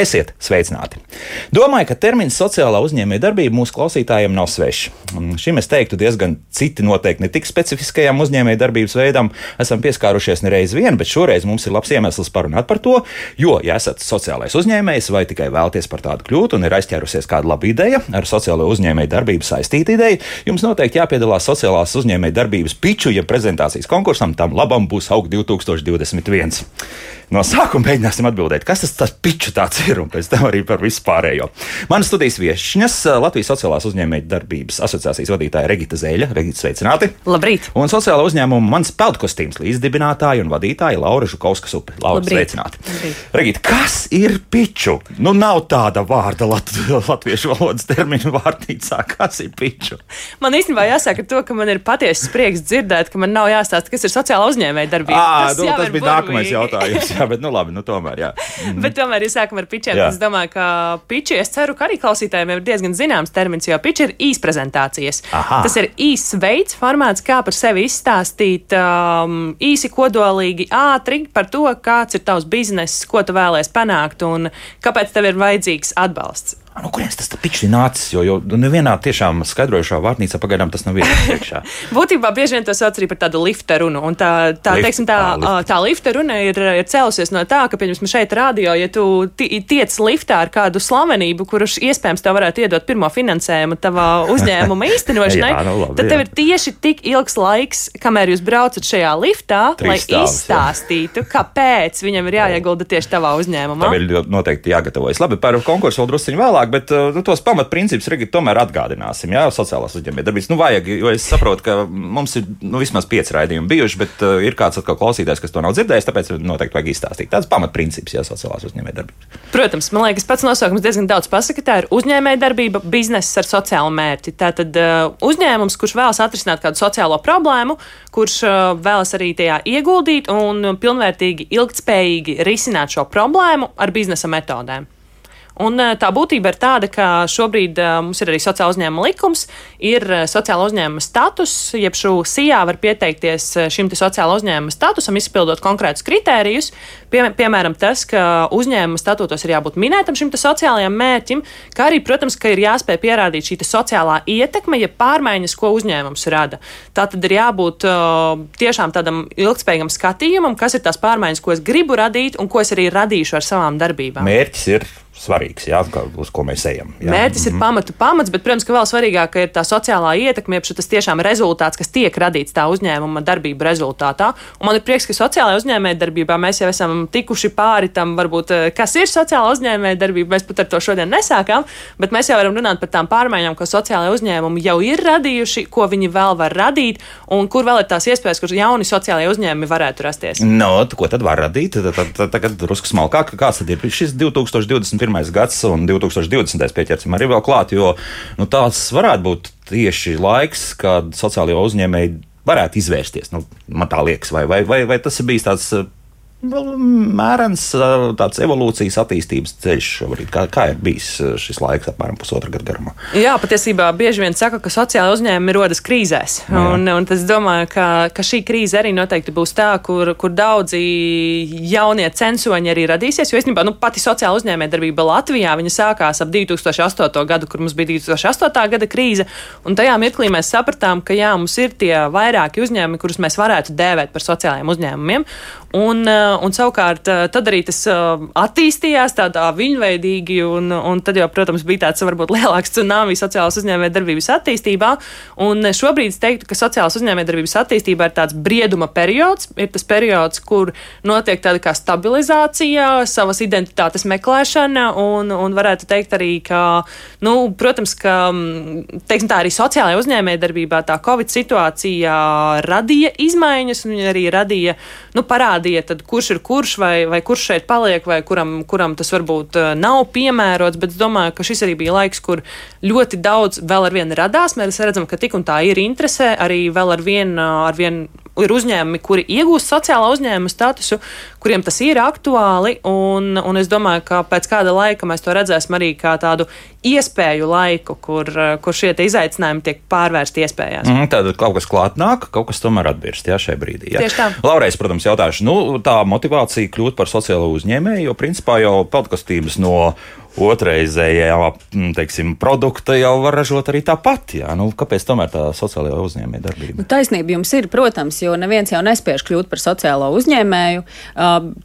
Esiet sveicināti! Domāju, ka termins sociālā uzņēmējdarbība mūsu klausītājiem nav svešs. Šim es teiktu diezgan citi noteikti ne tik specifiskajam uzņēmējdarbības veidam esam pieskārušies nereiz vien, bet šoreiz mums ir labs iemesls parunāt par to, jo, ja esat sociālais uzņēmējs vai tikai vēlties par tādu kļūt un ir aizķērusies kāda laba ideja ar sociālo uzņēmējdarbību saistīta ideja, jums noteikti jāpiedalās sociālās uzņēmējdarbības piču, ja prezentācijas konkursam tam labam būs augt 2021. No sākuma mēģināsim atbildēt, kas tas, tas piču tāds ir, un pēc tam arī par vispārējo. Manas studijas viesņas Latvijas Sociālās uzņēmēju darbības asociācijas vadītāja Regita Zēļa. Regita, sveicināti! Labrīt! Un sociālā uzņēmuma mans peldkostīms līdzdibinātāja un vadītāja Laura Žukovska Supe. Laura, Labrīt. sveicināti! Labrīt. Regita, kas ir piču? Nu, nav tāda vārda lat latviešu valodas terminu vārtīcā. Kas ir piču? Man īstenībā jāsaka to, ka man ir patiesas prieks dzirdēt, ka man nav jāstāsta, kas ir sociāla uzņēmēja darbība. À, nu, jau tas bija nākamais burvīgi. jautājums. Jā, bet nu labi, nu tomēr. Jā. Bet tomēr, ja sākam ar pičiem, tad es domāju, ka piči, es ceru, ka arī klausītājiem ir diezgan zināms termins, jo piči ir īsprezentācijas. Aha. Tas ir īsts veids, formāts, kā par sevi izstāstīt um, īsi, kodolīgi, ātri par to, kāds ir tavs bizness, ko tu vēlēsies panākt un kāpēc tev ir vajadzīgs atbalsts. Nu, kurienes tas pičs ir nācis? Jo, jo nu, nevienā tiešām skaidrojušā vārnīcā pagaidām tas nav iekšā. Būtībā bieži vien to sauc arī par tādu lifta runu. Un tā, tā, Lift- teiksim, tā, ā, lifta. ā, tā lifta runa ir, ir cēlusies no tā, ka, piemēram, šeit rādio, ja tu ti- tiec liftā ar kādu slavenību, kurš iespējams tev varētu iedot pirmo finansējumu tavā uzņēmuma īstenošanai, Jā, nu labi, tad tev jā. ir tieši tik ilgs laiks, kamēr jūs braucat šajā liftā, Trīs lai stāvus, jā. izstāstītu, kāpēc viņam ir jāiegulda tieši tavā uzņēmumā. Tam ir noteikti jāgatavojas. Labi, par konkursu vēl druskuļi vēlāk, bet uh, nu, tos pamatprincipus tomēr atgādināsim. Jā, sociālās uzņēmējdarbības. Nu, vajag, jo es saprotu, ka mums ir nu, vismaz pieci raidījumi bijuši, bet uh, ir kāds atkal klausītājs, kas to nav dzirdējis, tāpēc noteikti vajag izstāstīt. Tāds pamatprincips, jā, sociālās uzņēmējdarbības. Protams, man liekas, pats nosaukums diezgan daudz pasaka. Tā ir uzņēmējdarbība, biznesa ar sociālu mērķi. Tātad uh, uzņēmums, kurš vēlas atrisināt kādu sociālo problēmu, kurš uh, vēlas arī tajā ieguldīt un pilnvērtīgi, ilgtspējīgi risināt šo problēmu ar biznesa metodēm. Un eh, tā būtība ir tāda, ka šobrīd uh, mums ir arī sociāla uzņēmuma likums, ir uh, sociāla uzņēmuma status, jeb šo SIA var pieteikties eh, šim sociāla uzņēmuma statusam, izpildot konkrētus kritērijus. Pie, piemēram, tas, ka uzņēmuma statūtos ir jābūt minētam šim sociālajam mērķim, kā arī, protams, ka ir jāspēj pierādīt šī sociālā ietekme, ja pārmaiņas, ko uzņēmums rada. Tā tad ir jābūt tiešām tādam ilgspējīgam skatījumam, kas ir tās pārmaiņas, ko es gribu radīt un ko es arī radīšu ar savām darbībām. Mērķis ir svarīgs, jā, uz ko mēs ejam. Jā. Mērķis ir pamatu pamats, bet, protams, ka vēl svarīgāk ir tā sociālā ietekme, jeb tas tiešām rezultāts, kas tiek radīts tā uzņēmuma darbība rezultātā. Un man ir prieks, ka sociālajā uzņēmējdarbībā mēs jau esam tikuši pāri tam, varbūt, eh, kas ir sociāla uzņēmējdarbība. Mēs pat ar to šodien nesākām, bet mēs jau varam runāt par tām pārmaiņām, ko sociālajie uzņēmumi jau ir radījuši, ko viņi vēl var radīt, un kur vēl ir tās iespējas, kur jauni sociālajie uzņēmumi varētu rasties. No, ko tad var radīt? Tagad drusku smalkāk, kāds tad ir šis 2021. gads un 2020. pieķersim arī vēl klāt, jo nu, tāds varētu būt tieši laiks, kad sociālajie uzņēmēji varētu izvērsties. Nu, man tā liekas, vai, vai, vai, vai tas ir bijis tāds. Mērens tāds evolūcijas attīstības ceļš šobrīd. Kā, kā ir bijis eh, šis laiks, apmēram pusotra gada garumā? Jā, patiesībā bieži vien saka, ka sociāla uzņēmumi rodas krīzēs. Jā. Un, un es domāju, ka, ka šī krīze arī noteikti būs tā, kur, kur daudzi jaunie censoņi arī radīsies. Jo īstenībā nu, pati sociāla uzņēmējdarbība Latvijā sākās ap 2008. gadu, kur mums bija 2008. gada krīze. Un tajā mirklī mēs sapratām, ka jā, mums ir tie vairāki uzņēmumi, kurus mēs varētu dēvēt par sociālajiem uzņēmumiem. Un, eh, un savukārt eh, tad arī tas eh, attīstījās tādā viļņveidīgi, un, un tad jau, protams, bija tāds varbūt lielāks tsunami sociālās uzņēmējdarbības attīstībā. Un šobrīd es teiktu, ka sociālās uzņēmējdarbības attīstībā ir tāds brieduma periods. Ir tas periods, kur notiek tāda kā stabilizācija, savas identitātes meklēšana, un, un varētu teikt arī, ka, nu, protams, ka, mm, teiksim tā, arī sociālajā uzņēmējdarbībā tā Covid situācija radīja izmaiņas, un arī radīja, nu, parādīja, tad, kurš ir kurš, vai, vai kurš šeit paliek, vai kuram, kuram tas varbūt eh, nav piemērots, bet es domāju, ka šis arī bija laiks, kur ļoti daudz vēl ar vienu radās. Mēs redzam, ka tik un tā ir interese, arī vēl ar vienu, ar vienu ir uzņēmumi, kuri iegūst sociālā uzņēmuma statusu, kuriem tas ir aktuāli. Un, un es domāju, ka pēc kāda laika mēs to redzēsim arī kā tādu iespēju laiku, kur, kur šie izaicinājumi tiek pārvērsti iespējās. Mm, tad kaut kas klāt nāk, kaut kas tomēr atbirst jā, šajā brīdī. Jā. Tieši tā. Laurais, protams, jautāšu, nu, tā motivācija kļūt par sociālo uzņēmēju, jo principā jau peltkastības no otrreizējā mm, teiksim, produkta jau var ražot arī tāpat. Jā. Nu, kāpēc tomēr tā sociālajā uzņēmēja darbība? Nu, taisnība jums ir, protams, jo neviens jau nespēj kļūt par sociālo uzņēmēju.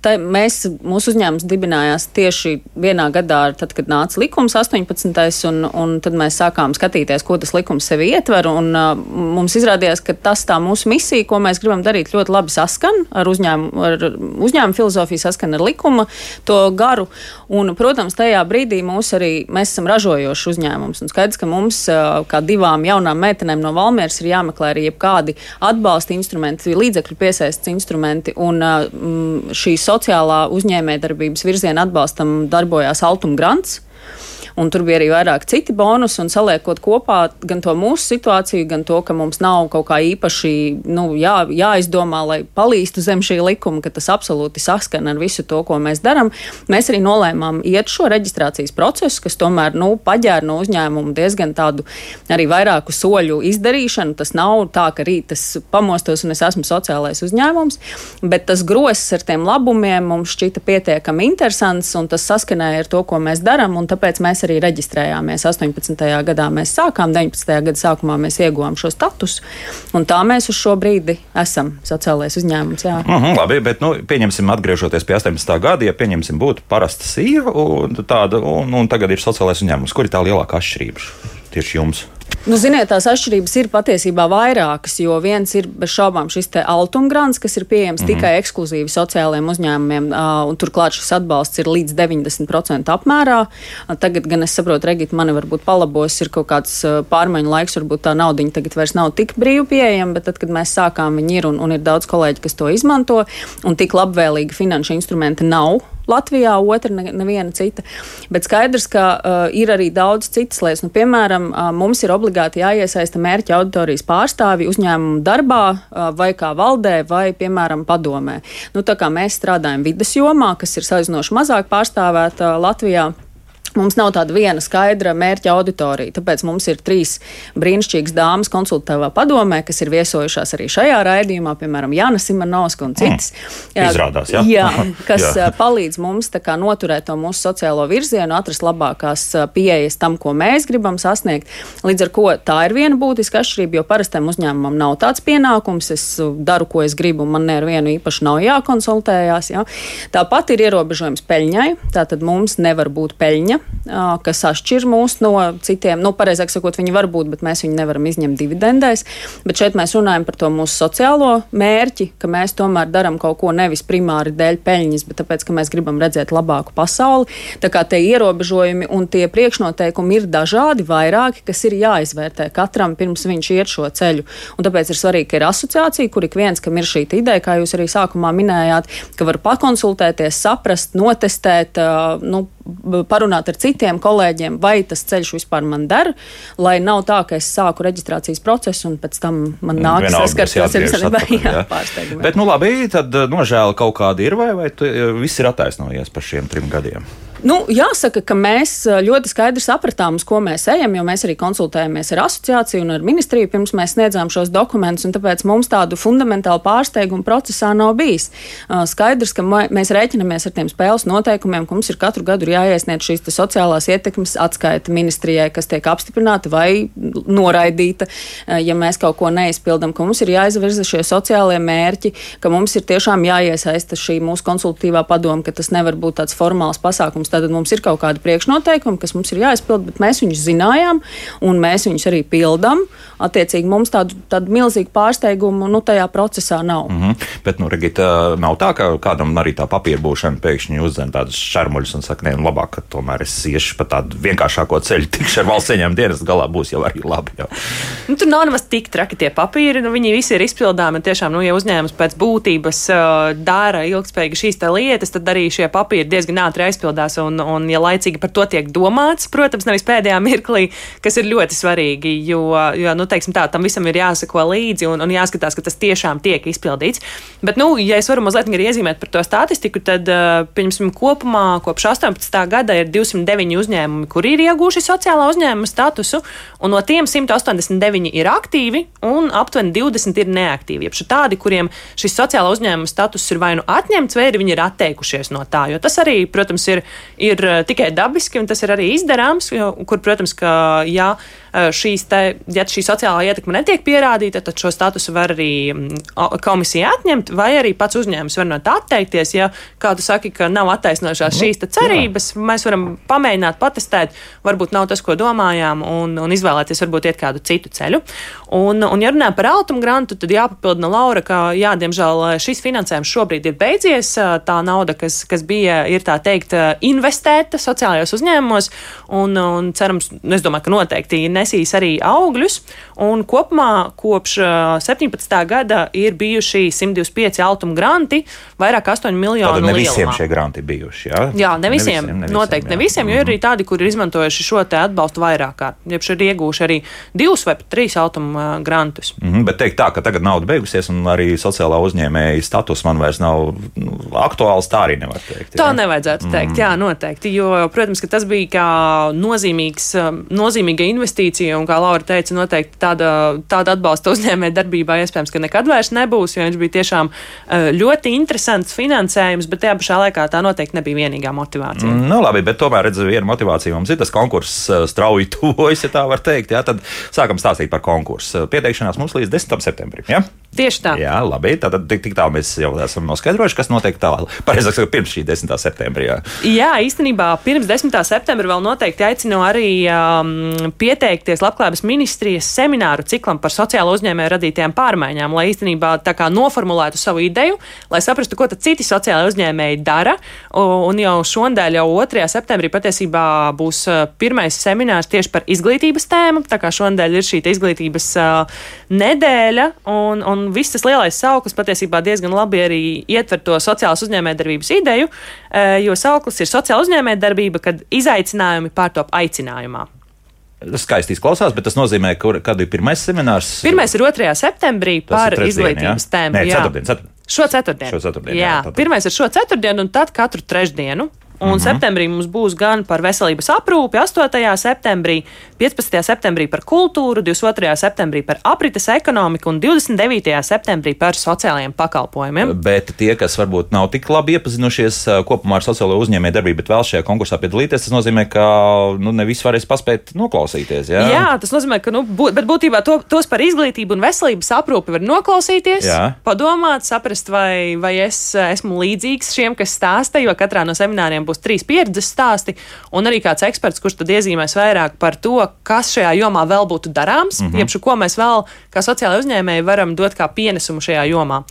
Tā, mēs, mūsu uzņēmums dibinājās tieši vienā gadā, tad, kad nāca likums 18. un, un tad mēs sākām skatīties, ko tas likums sevi ietver. Un, mums izrādījās, ka tas tā mūsu misija, ko mēs gribam darīt, ļoti labi saskan ar uzņēmumu, ar uzņēmumu filozofiju, saskan ar likuma to garu. Un, protams, tajā brīdī brīdī mūs arī, mēs esam ražojošs uzņēmums. Un skaidrs, ka mums, kā divām jaunām meitenēm no Valmieras, ir jāmeklē arī jebkādi atbalsta instrumenti, līdzekļu piesaistes instrumenti. Un šī sociālā uzņēmējdarbības virziena atbalstam darbojās Altuma grants un tur bija arī vairāk citi bonusi, un saliekot kopā gan to mūsu situāciju, gan to, ka mums nav kaut kā īpaši nu, jā, jāizdomā, lai palīstu zem šī likuma, ka tas absolūti saskan ar visu to, ko mēs darām, mēs arī nolēmām iet šo reģistrācijas procesu, kas tomēr nu, paģēra no uzņēmuma diezgan tādu arī vairāku soļu izdarīšanu. Tas nav tā, ka rīt es pamostos un es esmu sociālais uzņēmums, bet tas grosis ar tiem labumiem mums šķita pietiekami interesants, un tas saskanēja ar to, ko mēs darām, un tāpēc mēs arī reģistrējāmies. 18. gadā mēs sākām, 19. gada sākumā mēs ieguvām šo statusu, un tā mēs uz šo brīdi esam sociālais uzņēmums. Jā. Mm -hmm, labi, bet nu, pieņemsim, atgriežoties pie 18. gada, ja pieņemsim, būtu parasta sieva un, tāda, un, un tagad ir sociālais uzņēmums. Kur ir tā lielākā atšķirība tieši jums? Nu, ziniet, tās atšķirības ir patiesībā vairākas, jo viens ir bez šaubām šis altumgrants, kas ir pieejams mm -hmm. tikai ekskluzīvi sociālajiem uzņēmumiem, uh, un turklāt šis atbalsts ir līdz 90% apmērā. Uh, tagad gan es saprotu, Regita, mani varbūt palabos, ir kaut kāds uh, pārmaiņu laiks, varbūt tā naudiņa tagad vairs nav tik brīvi pieejama, bet tad, kad mēs sākām, viņi ir un, un ir daudz kolēģi, kas to izmanto, un tik labvēlīgi finanšu instrumenti nav Latvijā, otra neviena cita. Bet skaidrs, ka uh, ir arī daudz citas lietas. Nu, piemēram, uh, mums ir obligāti jāiesaista mērķa auditorijas pārstāvi uzņēmumu darbā uh, vai kā valdē vai, piemēram, padomē. Nu, tā kā mēs strādājam vidas jomā, kas ir salīdzinoši mazāk pārstāvēta Latvijā. Mums nav tāda viena skaidra mērķa auditorija, tāpēc mums ir trīs brīnišķīgas dāmas konsultatīvā padomē, kas ir viesojušās arī šajā raidījumā, piemēram, Jāna Simonovska un citas. Mm, izrādās, jā. jā kas jā. palīdz mums kā, noturēt to mūsu sociālo virzienu, atrast labākās pieejas tam, ko mēs gribam sasniegt. Līdz ar to tā ir viena būtiska atšķirība, jo parastam uzņēmumam nav tāds pienākums. Es daru, ko es gribu, man nevienu īpaši nav jākonsultējās. Jā. Tāpat ir ierobežojums peļņai, tātad mums nevar būt peļņa kas atšķir mūs no citiem. Nu, pareizāk sakot, viņi var būt, bet mēs viņu nevaram izņemt dividendēs. Bet šeit mēs runājam par to mūsu sociālo mērķi, ka mēs tomēr darām kaut ko nevis primāri dēļ peļņas, bet tāpēc, ka mēs gribam redzēt labāku pasauli. Tā kā tie ierobežojumi un tie priekšnoteikumi ir dažādi, vairāki, kas ir jāizvērtē katram pirms viņš iet šo ceļu. Un tāpēc ir svarīgi, ka ir asociācija, kur ik viens, kam ir šī ideja, kā jūs arī sākumā minējāt, ka var pakonsultēties, saprast, notestēt, nu, parunāt ar citiem kolēģiem, vai tas ceļš vispār man der, lai nav tā, ka es sāku reģistrācijas procesu un pēc tam man nāk saskarties ar saviem pārsteigumiem. Bet, nu labi, tad nožēla kaut kāda ir vai, vai viss ir attaisnojies par šiem trim gadiem? Nu, jāsaka, ka mēs ļoti skaidri sapratām, uz ko mēs ejam, jo mēs arī konsultējāmies ar asociāciju un ar ministriju pirms mēs sniedzām šos dokumentus, tāpēc mums tādu fundamentālu pārsteigumu procesā nav bijis. Skaidrs, ka mēs rēķinamies ar tiem spēles noteikumiem, ka mums ir katru gadu jāiesniedz šīs sociālās ietekmes atskaita ministrijai, kas tiek apstiprināta vai noraidīta, ja mēs kaut ko neizpildam, ka mums ir jāizvirza šie sociālie mērķi, ka mums ir tiešām jāiesaista šī mūsu konsultatīvā padoma, ka tas nevar būt tāds formāls pasākums Tātad mums ir kaut kādi priekšnoteikumi, kas mums ir jāizpild, bet mēs viņus zinājām, un mēs viņus arī pildām. Attiecīgi mums tādu, tādu milzīgu pārsteigumu nu, tajā procesā nav. Mm -hmm. Bet, nu, Regita, nav tā, ka kādam arī tā papīra būšana pēkšņi uzzina tādus šarmuļus un saka, nē, nu, labāk, ka tomēr es iešu pa tādu vienkāršāko ceļu, tikšu ar valsts ieņēmumu dienas galā, būs jau arī labi. Jau. Nu, tur nav nemaz tik traki tie papīri, nu, viņi visi ir izpildāmi. Tiešām, nu, ja uzņēmums pēc būtības uh, dara ilgspējīgi šīs lietas, tad arī šie papīri diezgan ātri aizpildās jāskatās, un, un ja laicīgi par to tiek domāts, protams, nevis pēdējā mirklī, kas ir ļoti svarīgi, jo, jo nu, teiksim tā, tam visam ir jāsako līdzi un, un jāskatās, ka tas tiešām tiek izpildīts. Bet, nu, ja es varu mazliet arī iezīmēt par to statistiku, tad, pieņemsim, kopumā kopš 18. gada ir 209 uzņēmumi, kuri ir iegūši sociālā uzņēmuma statusu, un no tiem 189 ir aktīvi un aptuveni 20 ir neaktīvi. Jeb tādi, kuriem šis sociālā uzņēmuma status ir vai nu atņemts, vai arī viņi ir atteikušies no tā. Jo tas arī, protams, ir, ir tikai dabiski un tas ir arī izdarāms, jo, kur, protams, ka. Ja, Eh, šīs te, ja šī sociālā ietekme netiek pierādīta, tad šo statusu var arī mm, komisija atņemt, vai arī pats uzņēmums var no tā atteikties. Ja kā tu saki, ka nav attaisnojušās nu, šīs cerības, jā. mēs varam pamēģināt, patestēt, varbūt nav tas, ko domājām, un, un izvēlēties varbūt iet kādu citu ceļu. Un, un ja runājam par autumu grantu, tad jāpapildina Laura, ka, jā, diemžēl šis finansējums šobrīd ir beidzies. Tā nauda, kas, kas bija, ir tā teikt, investēta sociālajos uzņēmumos, un, un cerams, es domāju, ka noteikti ne nesīs arī augļus. Un kopumā kopš 17. gada ir bijuši 125 automu granti, vairāk 8 miljonu. Tātad ne visiem lielumā. šie granti bijuši. Jā, jā ne visiem, ne visiem, ne visiem noteikti jā. ne visiem, jo ir arī mhm. tādi, kur ir izmantojuši šo atbalstu vairāk kārt. Jeb ir ieguvuši arī divus vai trīs automu grantus. Mm -hmm, bet teikt tā, ka tagad nauda beigusies un arī sociālā uzņēmēja status man vairs nav nu, aktuāls, tā arī nevar teikt. Tā nevajadzētu teikt, mm jā, noteikti. Jo, protams, ka tas bija kā nozīmīgs, nozīmīga investīcija un, kā Laura teica, noteikti tāda, tāda atbalsta uzņēmē darbībā iespējams, ka nekad vairs nebūs, jo viņš bija tiešām eh, ļoti interesants finansējums, bet tajā pašā laikā tā noteikti nebija vienīgā motivācija. Mm, nu, labi, bet tomēr redz, viena motivācija mums ir tas konkurss eh, strauji tuvojas, ja tā var teikt. Jā, tad sākam stāstīt par konkursu. Pieteikšanās mums līdz 10. septembrim. Ja? Tieši tā. Jā, labi. Tad tik, tik tālu mēs jau esam noskaidrojuši, kas notiek tālāk. Pareizāk sakot, pirms šī 10. septembrī. Jā. jā, īstenībā pirms 10. septembra vēl noteikti aicinu arī um, pieteikties Labklājības ministrijas semināru ciklam par sociālo uzņēmēju radītajām pārmaiņām, lai īstenībā tā kā noformulētu savu ideju, lai saprastu, ko citi sociālai uzņēmēji dara. Un jau šonadēļ, jau 2. septembrī patiesībā būs uh, pirmais seminārs tieši par izglītības tēmu. Tā kā šonadēļ ir šī izglītības uh, nedēļa. Un, un un viss tas lielais sauklis patiesībā diezgan labi arī ietver to sociālas uzņēmējdarbības ideju, eh, jo sauklis ir sociāla uzņēmējdarbība, kad izaicinājumi pārtop aicinājumā. Tas skaisti izklausās, bet tas nozīmē, ka kad ir pirmais seminārs? Pirmais ir 2. septembrī par izglītības tēmu. Nē, ceturtdien, ceturtdien. Šo ceturtdienu. Šo ceturtdienu jā, jā pirmais ir šo ceturtdienu, un tad katru trešdienu Un mm -hmm. septembrī mums būs gan par veselības aprūpi, 8. septembrī, 15. septembrī par kultūru, 22. septembrī par aprites ekonomiku un 29. septembrī par sociālajiem pakalpojumiem. Bet tie, kas varbūt nav tik labi iepazinušies kopumā ar sociālo uzņēmēju darbību, bet vēl šajā konkursā piedalīties, tas nozīmē, ka nu, ne visi varēs paspēt noklausīties. Jā, jā tas nozīmē, ka nu, būt, būtībā to, tos par izglītību un veselības aprūpi var noklausīties, jā. padomāt, saprast, vai, vai es esmu līdzīgs šiem, kas stāsta, jo katrā no semināriem būs trīs pieredzes stāsti, un arī kāds eksperts, kurš tad iezīmēs vairāk par to, kas šajā jomā vēl būtu darāms, mm -hmm. jeb ko mēs vēl kā sociālai uzņēmēji varam dot kā pienesumu šajā jomā.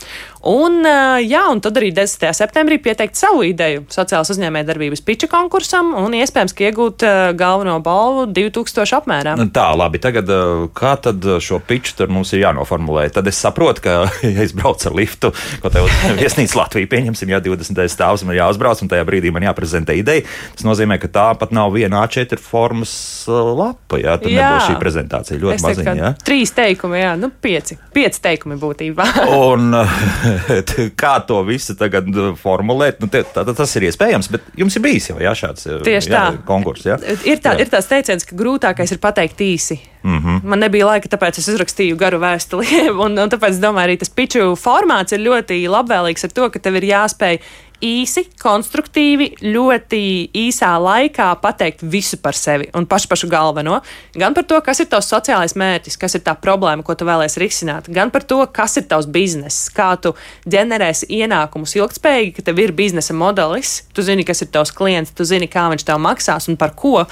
Un, jā, un tad arī 10. septembrī pieteikt savu ideju sociālas uzņēmējdarbības piča konkursam un iespējams, iegūt galveno balvu 2000 apmērā. Nu, tā, labi, tagad kā tad šo piču tur mums ir jānoformulē? Tad es saprotu, ka, ja es braucu ar liftu, ko te uz viesnīcu Latviju pieņemsim, ja 20. stāvs man jāuzbrauc un tajā brīdī man jāprezentē ideja. Tas nozīmē, ka tā pat nav viena A4 formas lapa. Jā, tad jā. nebūs šī prezentācija ļoti maziņa. Jā. Trīs teikumi, jā, nu pieci. Pieci teikumi būtībā. un kā to visu tagad uh, formulēt, nu, te, tā, tas ir iespējams, bet jums ir bijis jau jā, šāds uh, Tieši jā, konkurss. Jā? Ir, tā, jā. ir tāds teiciens, ka grūtākais ir pateikt īsi. Mm -hmm. Man nebija laika, tāpēc es uzrakstīju garu vēstuli. un, un tāpēc, domāju, arī tas piču formāts ir ļoti labvēlīgs ar to, ka tev ir jāspēj īsi, konstruktīvi, ļoti īsā laikā pateikt visu par sevi un pašu pašu galveno. Gan par to, kas ir tavs sociālais mērķis, kas ir tā problēma, ko tu vēlēsies risināt, gan par to, kas ir tavs bizness, kā tu ģenerēsi ienākumus ilgspējīgi, ka tev ir biznesa modelis, tu zini, kas ir tavs klients, tu zini, kā viņš tev maksās un par ko.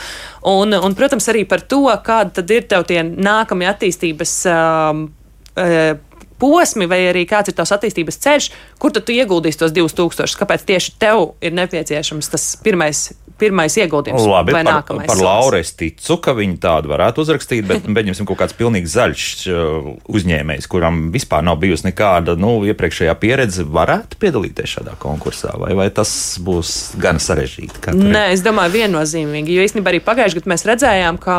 Un, un protams, arī par to, kāda tad ir tev tie nākamie attīstības. Um, uh, posmi, vai arī kāds ir tavs attīstības ceļš, kur tad tu ieguldīsi tos 2000, kāpēc tieši tev ir nepieciešams tas pirmais pirmais ieguldījums. Labi, vai par, nākamais. par. Lauru es ticu, ka viņi tādu varētu uzrakstīt, bet beigsim kaut kāds pilnīgi zaļš uh, uzņēmējs, kuram vispār nav bijusi nekāda nu, iepriekšējā pieredze, varētu piedalīties šādā konkursā, vai, vai tas būs gan sarežģīti? Nē, es domāju, viennozīmīgi. Jo īstenībā arī pagājušajā gadā mēs redzējām, ka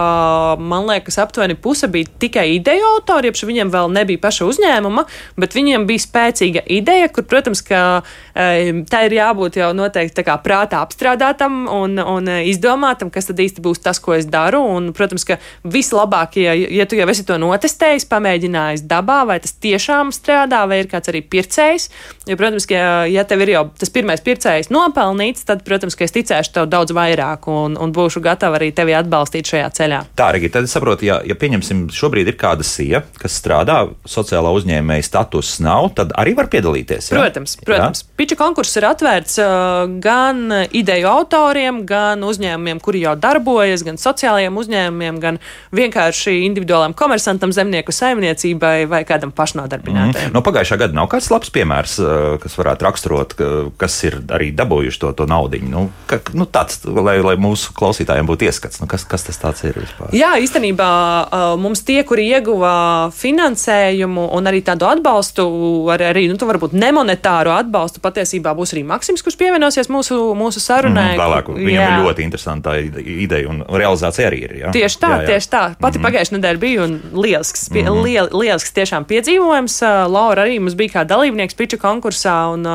man liekas, aptuveni puse bija tikai ideja autori, jeb viņiem vēl nebija paša uzņēmuma, bet viņiem bija spēcīga ideja, kur, protams, ka e, tā ir jābūt jau noteikti prātā apstrādātam un, un e, izdomātam, kas tad īsti būs tas, ko es daru. Un, protams, ka vislabāk, ja, ja tu jau esi to notestējis, pamēģinājis dabā, vai tas tiešām strādā, vai ir kāds arī pircējs. Jo, protams, ka, ja tev ir jau tas pirmais pircējs nopelnīts, tad, protams, ka es ticēšu tev daudz vairāk un, un būšu gatava arī tevi atbalstīt šajā ceļā. Tā, Regita, tad es saprotu, ja, ja pieņemsim, šobrīd ir kāda sija, kas strādā, sociālā uzņēmēja status nav, tad arī var piedalīties. Ja? Protams, protams. Piča konkurss ir atvērts uh, gan ideju autoriem, gan uzņēmumiem, kuri jau darbojas, gan sociālajiem uzņēmumiem, gan vienkārši individuālam komersantam, zemnieku saimniecībai vai kādam pašnodarbinātajam. Mm. No pagājušā gada nav kāds labs piemērs, uh, kas varētu raksturot, ka, kas ir arī dabūjuši to, to naudu. Nu, ka, nu, tāds, lai, lai mūsu klausītājiem būtu ieskats, nu, kas, kas tas ir vispār. Jā, īstenībā uh, mums tie, kuri ieguva finansējumu un arī tādu atbalstu, ar, arī nu, varbūt nemonetāru atbalstu, patiesībā būs arī Maksims, kurš pievienosies mūsu, mūsu sarunai. Mm, vēlāk, viņam jā. ir ļoti interesanta ideja un realizācija arī ir. Jā? Tieši tā, jā, jā. tieši tā. Pati mm -hmm. pagājušā nedēļa bija un lielisks, pie, mm -hmm. liel, lielisks tiešām piedzīvojums. Laura arī mums bija kā dalībnieks piču konkursā, un,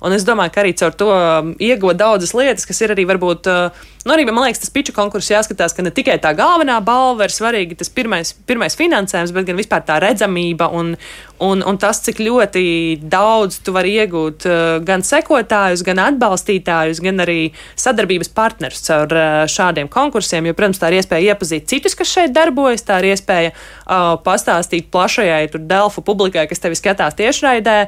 un es domāju, ka arī caur to iegūt daudzas lietas, kas ir arī varbūt. Nu, arī man liekas, tas piču konkurss jāskatās, ka ne tikai tā galvenā balva ir svarīga, tas pirmais, pirmais finansējums, bet gan vispār tā redzamība un, un, un tas, cik ļoti daudz tu vari iegūt uh, gan sekotājus, gan atbalstītājus, gan arī sadarbības partnerus caur uh, šādiem konkursiem. Jo, protams, tā ir iespēja iepazīt citus, kas šeit darbojas, tā ir iespēja uh, pastāstīt plašajai Delfu publikai, kas tevi skatās tiešraidē,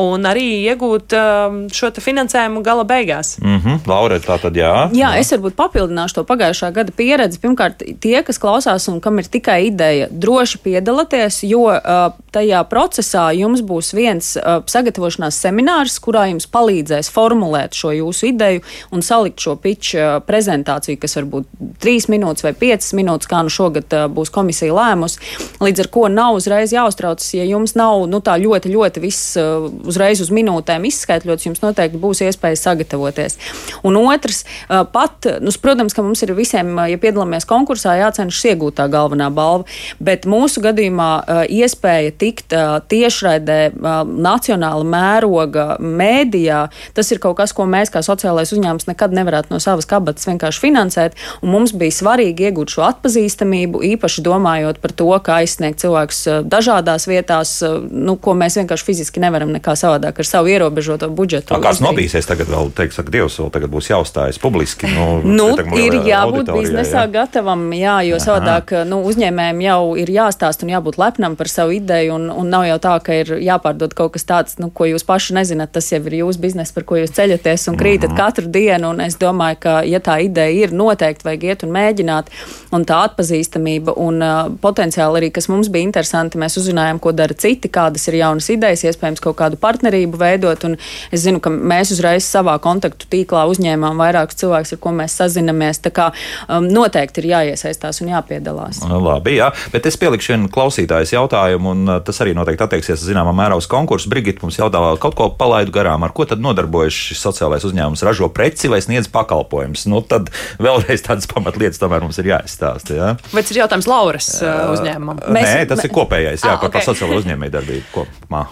un arī iegūt uh, šo finansējumu gala beigās. Mm -hmm. Laura, tā tad jā. Jā, jā. es varbūt papildināšu to pagājušā gada pieredzi. Pirmkārt, tie, kas klausās un kam ir tikai ideja, droši piedalieties, jo uh, tajā procesā jums būs viens uh, sagatavošanās seminārs, kurā jums palīdzēs formulēt šo jūsu ideju un salikt šo pitch uh, prezentāciju, kas var būt trīs minūtes vai piecas minūtes, kā nu šogad uh, būs komisija lēmusi. Līdz ar to nav uzreiz jāuztraucas, ja jums nav nu, tā ļoti, ļoti viss uh, uzreiz uz minūtēm izskaidrots, jums noteikti būs iespēja sagatavoties. Un otrs, uh, pat, nu, protams, ka mums ir visiem, ja piedalāmies konkursā, jācenšas iegūt tā galvenā balva, bet mūsu gadījumā uh, iespēja tikt uh, tiešraidē uh, nacionāla mēroga mēdījā, tas ir kaut kas, ko mēs kā sociālais uzņēmums nekad nevarētu no savas kabatas vienkārši finansēt, mums bija svarīgi iegūt šo atpazīstamību, īpaši domājot par to, kā aizsniegt cilvēkus uh, dažādās vietās, uh, nu, ko mēs vienkārši fiziski nevaram nekā savādāk ar savu ierobežoto budžetu. Tā kāds nobīsies tagad vēl, teikt, saka, Dievs, vēl tagad būs jāuzstājas publiski. Nu, Nu, ir jābūt biznesā jā. gatavam, jā, jo Aha. savādāk nu, uzņēmējiem jau ir jāstāsta un jābūt lepnam par savu ideju. Un, un nav jau tā, ka ir jāpārdod kaut kas tāds, nu, ko jūs paši nezināt. Tas jau ir jūsu biznesa, par ko jūs ceļaties un krītat katru dienu. Un es domāju, ka, ja tā ideja ir, noteikti vajag iet un mēģināt. Un tā atpazīstamība un uh, potenciāli arī, kas mums bija interesanti, mēs uzzinājām, ko dara citi, kādas ir jaunas idejas, iespējams, kaut kādu partnerību veidot. Un es zinu, ka mēs uzreiz savā kontaktu tīklā uzņēmām vairākus cilvēkus, ar ko mēs sazinamies. Tā kā um, noteikti ir jāiesaistās un jāpiedalās. Labi, jā, bet es pielikšu vienu klausītājas jautājumu, un tas arī noteikti attieksies zināmā mērā uz konkursu. Brigita mums jautā, kaut ko palaidu garām, ar ko tad nodarbojas šis sociālais uzņēmums, ražo preci vai sniedz pakalpojumus. Nu, tad vēlreiz tādas pamatlietas tomēr mums ir jāizstāsta. Jā? Vai tas ir jautājums Lauras uh, uzņēmumam? Mēs- Nē, tas ir kopējais, jā, Ah, par, par sociālo uzņēmējdarbību kopumā.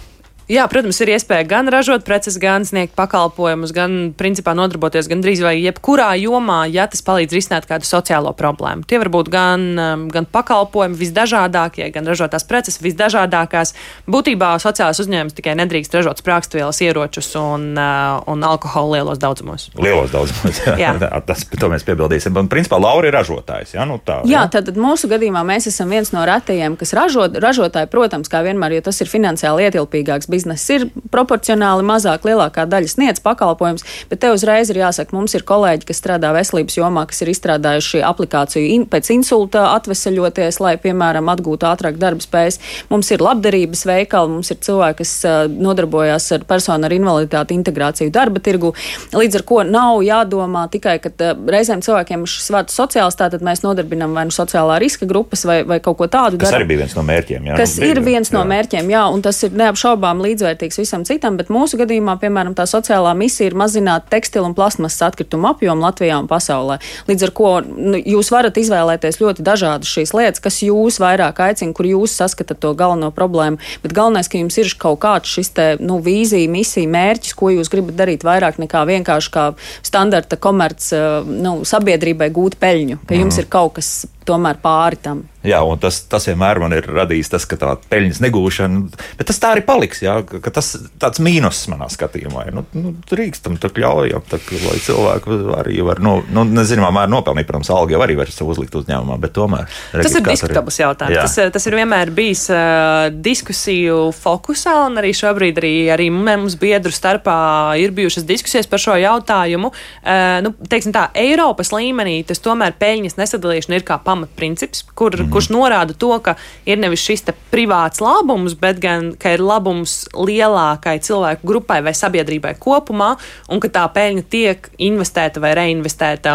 Jā, protams, ir iespēja gan ražot preces, gan sniegt pakalpojumus, gan principā nodarboties gandrīz vai jebkurā jomā, ja tas palīdz risināt kādu sociālo problēmu. Tie var būt gan, um, gan pakalpojumi visdažādākie, gan ražotās preces visdažādākās. Būtībā sociālais uzņēmums tikai nedrīkst ražot sprāgstvielas, ieročus un, uh, un alkoholu lielos daudzumos. Lielos daudzumos, jā. Jā. jā. Tas, to mēs piebildīsim. Un, principā, Laura ir ražotājs. Jā, nu tā, Jā, tad mūsu gadījumā mēs esam viens no retajiem, kas ražo, ražotāji, protams, kā vienmēr, jo tas ir finansiāli ietilpīgāks bizness ir proporcionāli mazāk, lielākā daļa sniedz pakalpojumus, bet te uzreiz ir jāsaka, mums ir kolēģi, kas strādā veselības jomā, kas ir izstrādājuši aplikāciju in, pēc insulta atveseļoties, lai, piemēram, atgūtu ātrāk darba spējas. Mums ir labdarības veikali, mums ir cilvēki, kas uh, nodarbojās ar personu ar invaliditāti integrāciju darba tirgu. Līdz ar to nav jādomā tikai, ka uh, reizēm cilvēkiem šis vārds sociāls, tātad mēs nodarbinam vai nu sociālā riska grupas vai, vai kaut ko tādu. Tas darbu, arī bija viens no mērķiem. Jā, kas nu, ir viens jā. no mērķiem, jā, un tas ir neapšaubām līdzvērtīgs visam citam, bet mūsu gadījumā, piemēram, tā sociālā misija ir mazināt tekstilu un plasmasas atkritumu apjomu Latvijā un pasaulē. Līdz ar to nu, jūs varat izvēlēties ļoti dažādas šīs lietas, kas jūs vairāk aicina, kur jūs saskatāt to galveno problēmu. Bet galvenais, ka jums ir kaut kāds šis te, nu, vīzija, misija, mērķis, ko jūs gribat darīt vairāk nekā vienkārši kā standarta komerc nu, sabiedrībai gūt peļņu, ka jums mm. ir kaut kas tomēr pāri tam. Jā, un tas, tas vienmēr man ir radījis tas, ka tā peļņas negūšana, bet tas tā arī paliks. Jā, ka tas tāds mīnus manā skatījumā ir. Nu, nu, drīkstam, tā ļaujam, tā, lai cilvēki arī var, nu, nu nezināmā mērā nopelnīt. Protams, alga jau arī var sev uzlikt uzņēmumā, bet tomēr. Tas ir diskutabls jautājums. Jā. Tas, tas ir vienmēr bijis uh, diskusiju fokusā, un arī šobrīd arī, arī mums biedru starpā ir bijušas diskusijas par šo jautājumu. Uh, nu, teiksim tā, Eiropas līmenī tas tomēr peļņas nesadalīšana ir kā pamatprincips, kur, mm kurš norāda to, ka ir nevis šis privāts labums, bet gan ir labums lielākai cilvēku grupai vai sabiedrībai kopumā, un ka tā peļņa tiek investēta vai reinvestēta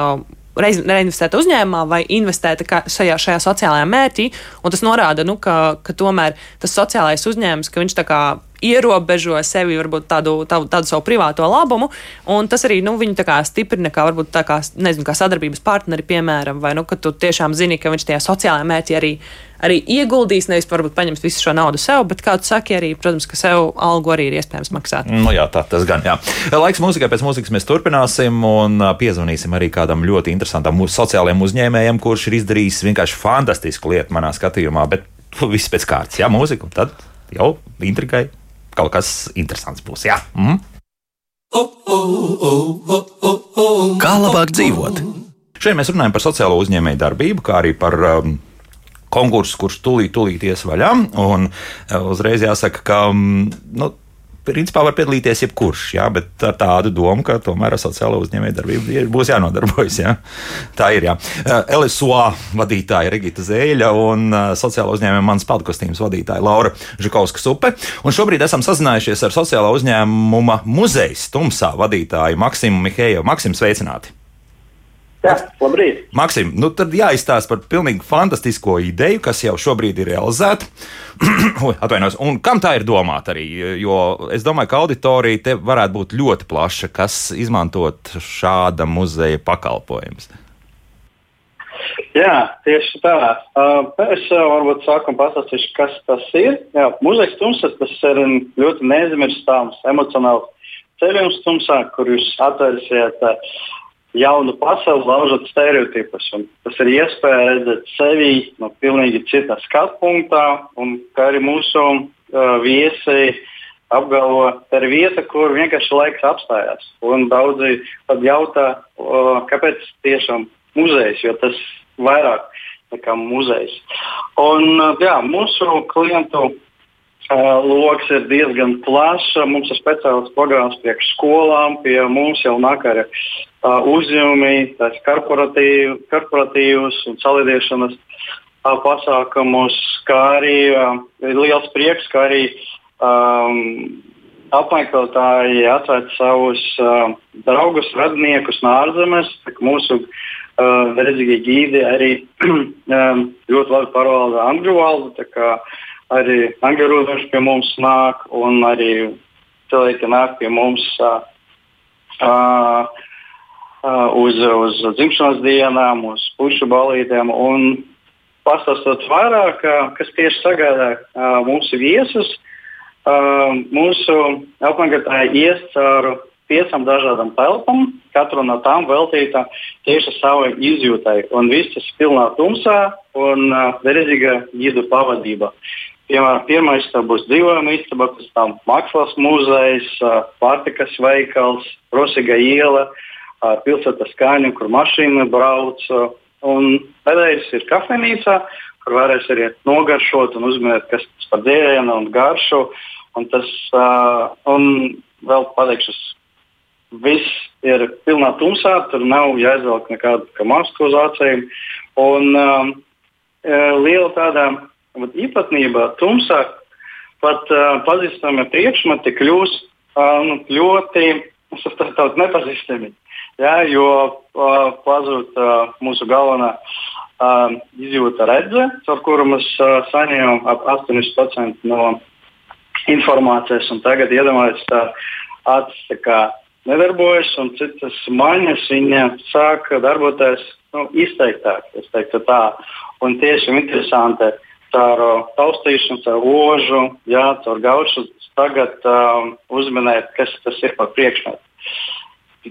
reinvestēta uzņēmumā vai investēta šajā, šajā sociālajā mērķī. Tas norāda, nu, ka, ka tomēr tas sociālais uzņēmums, ka viņš tā kā ierobežo sevi, varbūt tādu, tādu, tādu savu privāto labumu, un tas arī nu, viņu stiprina, kā varbūt kā, nezinu, kā sadarbības partneri, piemēram, vai nu, ka tu tiešām zini, ka viņš tajā sociālajā mērķī arī arī ieguldīs, nevis varbūt paņems visu šo naudu sev, bet, kā tu saki, arī, protams, ka sev algu arī ir iespējams maksāt. Nu, jā, tā tas gan, jā. Laiks mūzikai, pēc mūzikas mēs turpināsim un piezvanīsim arī kādam ļoti interesantam mūsu sociālajiem uzņēmējam, kurš ir izdarījis vienkārši fantastisku lietu manā skatījumā, bet viss pēc kārtas, jā, mūzika, un tad jau intrigai kaut kas interesants būs. Jā. Mm. Kā labāk dzīvot? Šeit mēs runājam par sociālo uzņēmēju darbību, kā arī par um, konkursu, kurš tūlīt, tūlīt ies vaļā. Un uh, uzreiz jāsaka, ka um, nu, principā var piedalīties jebkurš, jā, bet ar tādu domu, ka tomēr ar sociālo uzņēmējdarbību būs jānodarbojas. Jā. Tā ir. Jā. Eh, LSO vadītāja Regita Zēļa un eh, sociālo uzņēmumu mans padkostīmas vadītāja Laura Žakovska Supe. Un šobrīd esam sazinājušies ar sociālā uzņēmuma muzeja Tumsā vadītāju Maksimu Mihēju. Maksim, sveicināti! Jā, labrīt. Maksim, nu tad jāizstāsta par pilnīgi fantastisko ideju, kas jau šobrīd ir realizēta. Atvainojos, un kam tā ir domāta arī? Jo es domāju, ka auditorija te varētu būt ļoti plaša, kas izmantot šāda muzeja pakalpojumus. Jā, tieši tā. Uh, es uh, varbūt sākumā pastāstīšu, kas tas ir. Jā, muzejs tumsas tas ir ļoti neaizmirstāms emocionāls ceļojums tumsā, kur jūs atvērsiet uh, jaunu pasauli, laužot stereotipus. Un tas ir iespēja redzēt sevi no pilnīgi cita skatu punktā, un kā arī mūsu uh, viesi apgalvo, tā ir vieta, kur vienkārši laiks apstājās. Un daudzi tad jautā, uh, kāpēc tiešām muzejs, jo tas vairāk nekā muzejs. Un, uh, jā, mūsu klientu Loks ir diezgan plašs. Mums ir speciāls programmas priekš skolām. Pie mums jau nāk ar uh, uzņēmumi, tās korporatīv, korporatīvas un salīdzināšanas pasākumus, kā arī uh, liels prieks, ka arī um, apmeklētāji atvērt savus uh, draugus, radiniekus no ārzemes. Mūsu uh, redzīgie gīdi arī um, ļoti labi pārvalda angļu valodu arī runājuši pie mums nāk, un arī cilvēki nāk pie mums uh, uh, uz, uz dzimšanas dienām, uz pušu balītēm. Pastāstot vairāk, kas tieši sagādā uh, mūsu viesus, uh, mūsu apmeklētāji ies cauri piecām dažādām telpām, katra no tām veltīta tieši savai izjūtai. Un viss tas pilnā tumsā un uh, veredzīga gidu pavadība. Piemēram, pirmā istaba būs dzīvojama istaba, pēc tam mākslas muzejs, pārtikas veikals, Rosiga iela, pilsētas skaņa, kur mašīna brauc. Un pēdējais ir kafejnīca, kur varēs arī nogaršot un uzminēt, kas tas par dzērienu un garšu. Un tas, uh, un vēl pateikšu, viss ir pilnā tumsā, tur nav jāizvelk nekāda maska uz acīm. Un um, liela tāda īpatnība tumsā pat uh, pazīstami priekšmeti kļūst uh, nu, ļoti nepazīstami. Ja, jo uh, pazūd uh, mūsu galvenā uh, izjūta redze, ar kuru mēs uh, saņēmām ap 80% no informācijas. Tagad iedomājieties, tā acis nedarbojas, un citas maņas sāk darboties nu, izteiktāk. Teiktu un tieši interesanti caur taustīšanu, caur ožu, jā, caur gaušu tagad um, uzminēt, kas tas ir par priekšmetu.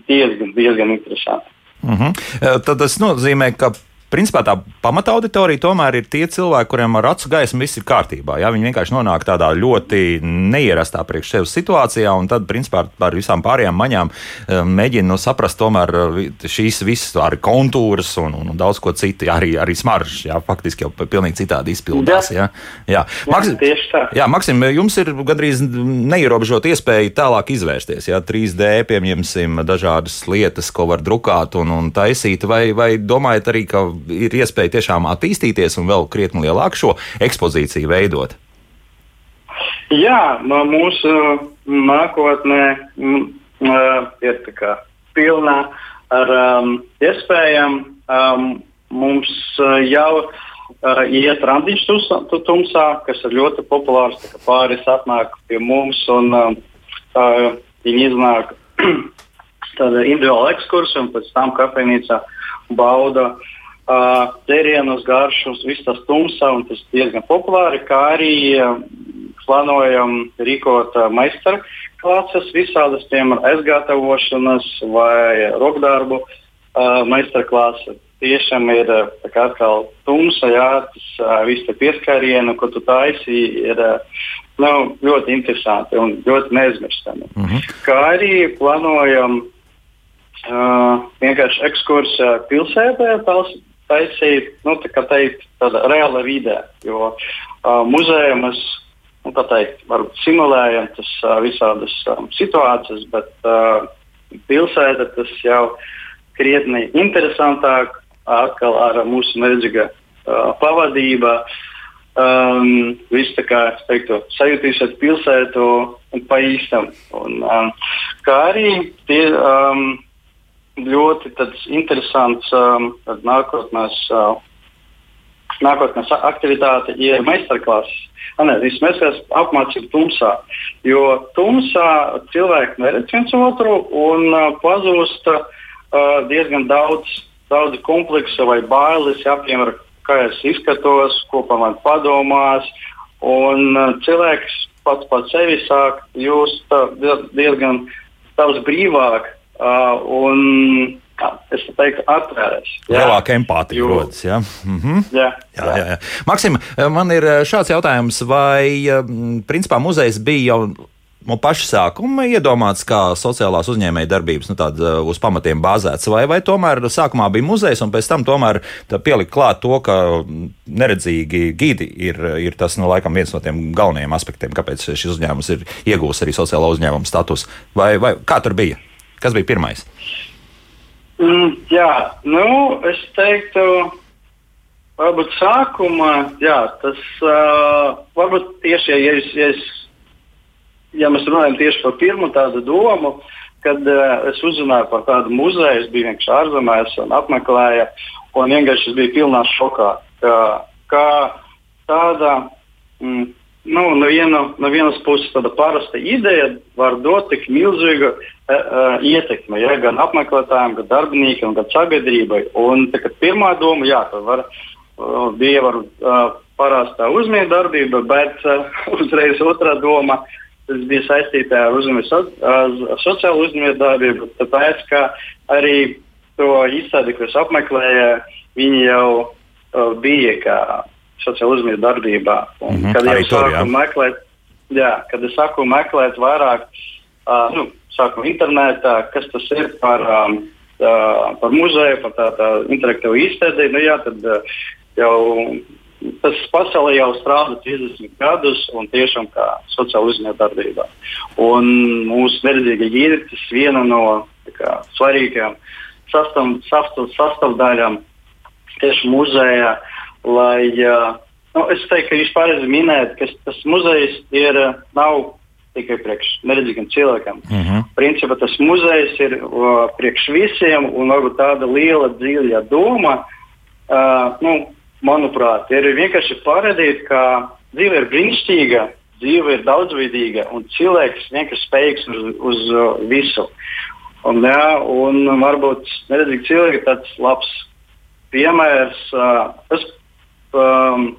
Diezgan, diezgan interesanti. Uh mhm. -huh. Tad tas nozīmē, ka principā tā pamata auditorija tomēr ir tie cilvēki, kuriem ar acu gaismu viss ir kārtībā. Jā, viņi vienkārši nonāk tādā ļoti neierastā priekš sevis situācijā, un tad, principā, ar visām pārējām maņām eh, mēģina nu, saprast tomēr eh, šīs visas arī kontūras un, un, un daudz ko citu, jā, arī, arī smaržas, jā, faktiski jau pilnīgi citādi izpildās. Jā, jā. Maksim, jā, tā. jā Maksim, jums ir gandrīz neierobežot iespēju tālāk izvērsties, jā, 3D, pieņemsim dažādas lietas, ko var drukāt un, un taisīt, vai, vai domājat arī, ka ir iespēja tiešām attīstīties un vēl krietni lielāku šo ekspozīciju veidot? Jā, mūsu nākotnē ir pilna ar um, iespējām. Um, mums jau uh, iet randiņš tumsā, kas ir ļoti populārs. Pāris atnāk pie mums un uh, viņi iznāk tāda individuāla ekskursija un pēc tam kafejnīcā bauda dzērienus, garšus, viss tas tumsā, un tas diezgan populāri, kā arī plānojam rīkot meistarklases, visādas, piemēram, aizgatavošanas vai rokdarbu meistarklases. Tiešām ir kā atkal tumsa, jā, tas viss te pieskārienu, ko tu taisi, ir nu, ļoti interesanti un ļoti neaizmirstami. Mm -hmm. Kā arī plānojam Uh, vienkārši ekskursija pilsētā, taisīt, nu, tā teikt, tāda reāla vidē. Jo uh, muzejā mēs nu, teikt, simulējam tas uh, visādas um, situācijas, bet uh, pilsēta tas jau krietni interesantāk, atkal ar mūsu neredzīga uh, pavadība. Um, viss tā kā teiktu, sajutīsiet pilsētu un pa īstam. Un, um, kā arī tie, um, ļoti interesants um, nākotnēs, uh, nākotnēs aktivitāte ir meistarklases. Mēs apmācām tumsā, jo tumsā cilvēki neredz viens otru un uh, pazūst uh, diezgan daudz, daudz kompleksu vai bailes, ja, piemēram, kā es izskatos, ko par mani padomās. Un uh, cilvēks pats par sevi sāk just uh, diezgan brīvāk Uh, un, es teiktu, atvērts. Lielāka empātija rodas. Ja? Mhm. Jā, jā, jā. jā. Maksim, man ir uh, šāds jautājums, vai um, principā muzejs bija jau no paša sākuma iedomāts kā sociālās uzņēmēja darbības, nu, tāda uz pamatiem bāzēts, vai, vai tomēr sākumā bija muzejs, un pēc tam tomēr pielikt klāt to, ka neredzīgi gidi ir, ir tas, nu, laikam, viens no tiem galvenajiem aspektiem, kāpēc šis uzņēmums ir iegūst arī sociālā uzņēmuma status. Vai, vai kā tur bija? Kas bija pirmais? Mm, jā, nu, es teiktu, varbūt sākumā, jā, tas uh, varbūt tieši, ja, es, ja, es, ja mēs runājam tieši par pirmo tādu domu, kad uh, es uzzināju par tādu muzeju, es biju vienkārši ārzemēs un apmeklēju, un vienkārši es biju pilnā šokā, ka, ka tāda. Mm, nu, no, viena, no vienas puses tāda parasta ideja var dot tik milzīgu uh, uh, ietekmi ja, gan apmeklētājiem, gan darbiniekiem, gan sabiedrībai. Un, tā, pirmā doma, jā, var, bija var, uh, parastā uzņēmējdarbība, bet uzreiz otrā doma. Tas bija saistīta ar, uzņēmē, so, sociālo uzņēmējdarbību, tāpēc, ka arī to izstādi, ko es apmeklēju, viņi jau bija kā sociāla uzmanība darbībā. Un, mm -hmm. Kad jau sāku meklēt, jā, kad es sāku meklēt vairāk, uh, nu, sāku internetā, kas tas ir par, um, uh, par muzeju, par tādu tā interaktīvu izstādi, nu, jā, tad uh, jau tas pasaulē jau strādā 30 gadus un tiešām kā sociāla uzņēmējdarbībā. Mūsu neredzīga ģīde tas viena no kā, svarīgākajām sastav, sastav, sastāvdaļām tieši muzejā, lai, nu, es teiktu, ka jūs pareizi minējat, ka tas muzejs ir, nav tikai priekš neredzīgiem cilvēkiem. Uh Mhm. -huh. Principā tas muzejs ir uh, priekš visiem un varbūt tāda liela dziļa doma. Uh, nu, manuprāt, ir vienkārši parādīt, ka dzīve ir brīnišķīga, dzīve ir daudzveidīga un cilvēks vienkārši spējīgs uz, uz uh, visu. Un, jā, un varbūt neredzīgi cilvēki ir tāds labs piemērs. Uh, es um,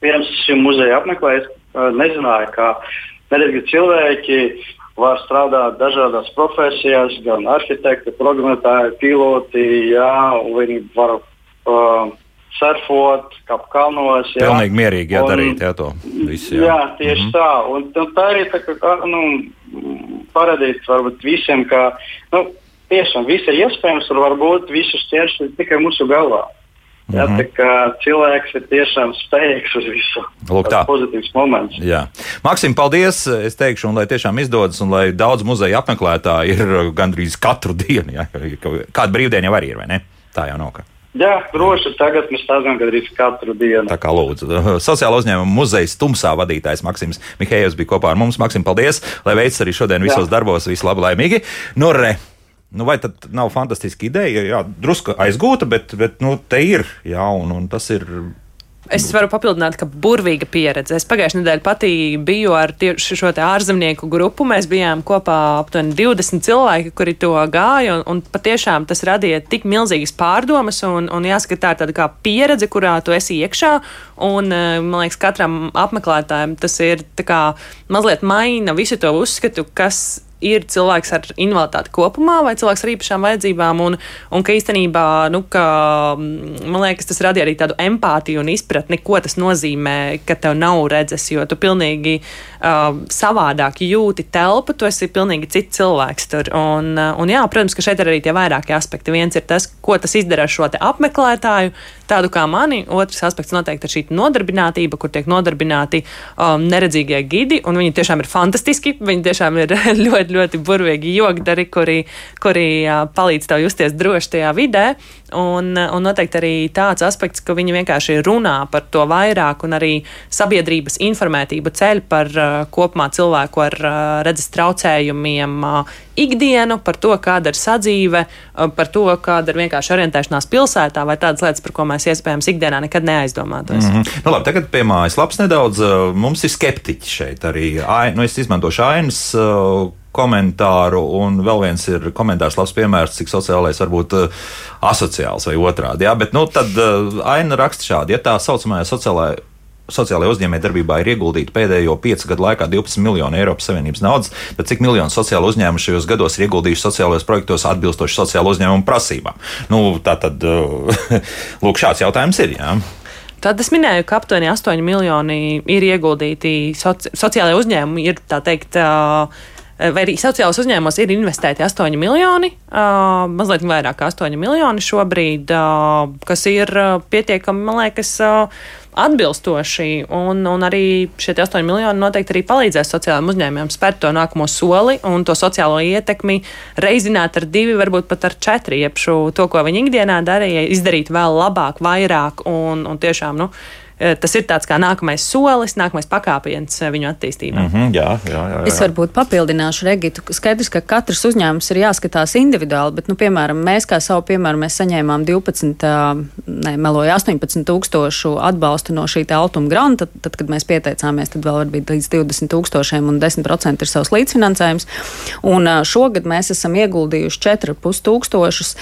pirms šim muzeja apmeklēju, uh, nezināju, ka neredzīgi cilvēki var strādāt dažādās profesijās, gan arhitekti, programmētāji, piloti, jā, viņi var uh, surfot, kāpt kalnos. Jā. Pilnīgi mierīgi Un- jādarīt jā, to visu. Jā, jā tieši mm -hmm. tā. Un, un tā arī tā, kā, nu, parādīt varbūt visiem, ka nu, tiešām viss ir iespējams un varbūt visus ķeršļus tikai mūsu galvā. Mhm. tā kā cilvēks ir tiešām spējīgs uz visu. Lūk tā. Tas pozitīvs moments. Jā. Maksim, paldies! Es teikšu, un lai tiešām izdodas, un lai daudz muzeja apmeklētāji ir gandrīz katru dienu. Jā. Kāda brīvdiena jau arī ir, vai ne? Tā jau nav. Ka. Jā, droši tagad mēs stāstām gandrīz katru dienu. Tā kā lūdzu. Sociāla uzņēmuma muzeja tumsā vadītājs Maksims Mihējovs bija kopā ar mums. Maksim, paldies! Lai veids arī šodien visos Jā. darbos, visu labu, laimīgi! Nu, re. Nu, vai tad nav fantastiska ideja? Jā, drusku aizgūta, bet, bet nu, te ir. Jā, un, un tas ir Es varu papildināt, ka burvīga pieredze. Es pagājušajā nedēļā pati biju ar tieši šo ārzemnieku grupu. Mēs bijām kopā aptuveni 20 cilvēki, kuri to gāja, un, un patiešām tas radīja tik milzīgas pārdomas, un, un jāsaka, tā ir tāda kā pieredze, kurā tu esi iekšā, un eh, man liekas, katram apmeklētājam tas ir kā mazliet maina visu to uzskatu, kas ir cilvēks ar invaliditāti kopumā vai cilvēks ar īpašām vajadzībām, un, un ka īstenībā, nu, ka, mm, man liekas, tas radīja arī tādu empātiju un izpratni, ko tas nozīmē, ka tev nav redzes, jo tu pilnīgi uh, savādāk jūti telpu, tu esi pilnīgi cits cilvēks tur. Un, uh, un jā, protams, ka šeit ir arī tie vairākie aspekti. Viens ir tas, ko tas izdara ar šo apmeklētāju, tādu kā mani, otrs aspekts noteikti ir šī nodarbinātība, kur tiek nodarbināti um, neredzīgie gidi, un viņi tiešām ir fantastiski, viņi tiešām ir ļoti, ļoti burvīgi jogdari, kuri, kuri uh, palīdz tev justies droši tajā vidē, un, un noteikti arī tāds aspekts, ka viņi vienkārši runā par to vairāk, un arī sabiedrības informētību ceļ par uh, kopumā cilvēku ar uh, redzes traucējumiem uh, ikdienu, par to, kāda ir sadzīve, uh, par to, kāda ir vienkārši orientēšanās pilsētā, vai tādas lietas, par ko mēs iespējams ikdienā nekad neaizdomātos. Mm -hmm. Nu, labi, tagad pie mājas lapas nedaudz. uh, Mums ir skeptiķi šeit arī. Ai, nu, es izmantošu ainas uh, komentāru, un vēl viens ir komentārs, labs piemērs, cik sociālais var būt uh, asociāls vai otrādi. Jā, bet nu, tad aina raksta šādi, ja tā saucamā sociālā. Sociālajā uzņēmējdarbībā ir ieguldīta pēdējo piecu gadu laikā 12 miljoni Eiropas Savienības naudas, tad cik miljonu sociālo uzņēmumu šajos gados ir ieguldījuši sociālajos projektos atbilstoši sociālo uzņēmumu prasībām? Nu, tā tad, lūk, šāds jautājums ir. Jā. Tad es minēju, ka aptuveni 8 miljoni ir ieguldīti soci sociālajie uzņēmumi, ir tā teikt. Uh, Vai arī sociālajos uzņēmumos ir investēti 8 miljoni, uh, mazliet vairāk kā 8 miljoni šobrīd, uh, kas ir uh, pietiekami, man liekas, uh, atbilstoši. Un, un arī šie 8 miljoni noteikti arī palīdzēs sociālajiem uzņēmumiem spērt to nākamo soli un to sociālo ietekmi reizināt ar divi, varbūt pat ar četri, šo to, ko viņi ikdienā darīja, izdarīt vēl labāk, vairāk un, un tiešām, nu, tas ir tāds kā nākamais solis, nākamais pakāpiens viņu attīstībā. Mm -hmm, jā, jā, jā, jā. Es varbūt papildināšu Regitu. Skaidrs, ka katrs uzņēmums ir jāskatās individuāli, bet, nu, piemēram, mēs kā savu piemēru mēs saņēmām 12, ā, ne, meloju 18 tūkstošu atbalstu no šī Altuma granta. Tad, tad, kad mēs pieteicāmies, tad vēl bija līdz 20 tūkstošiem un 10% ir savs līdzfinansējums. Un šogad mēs esam ieguldījuši 4,5 tūkstošus,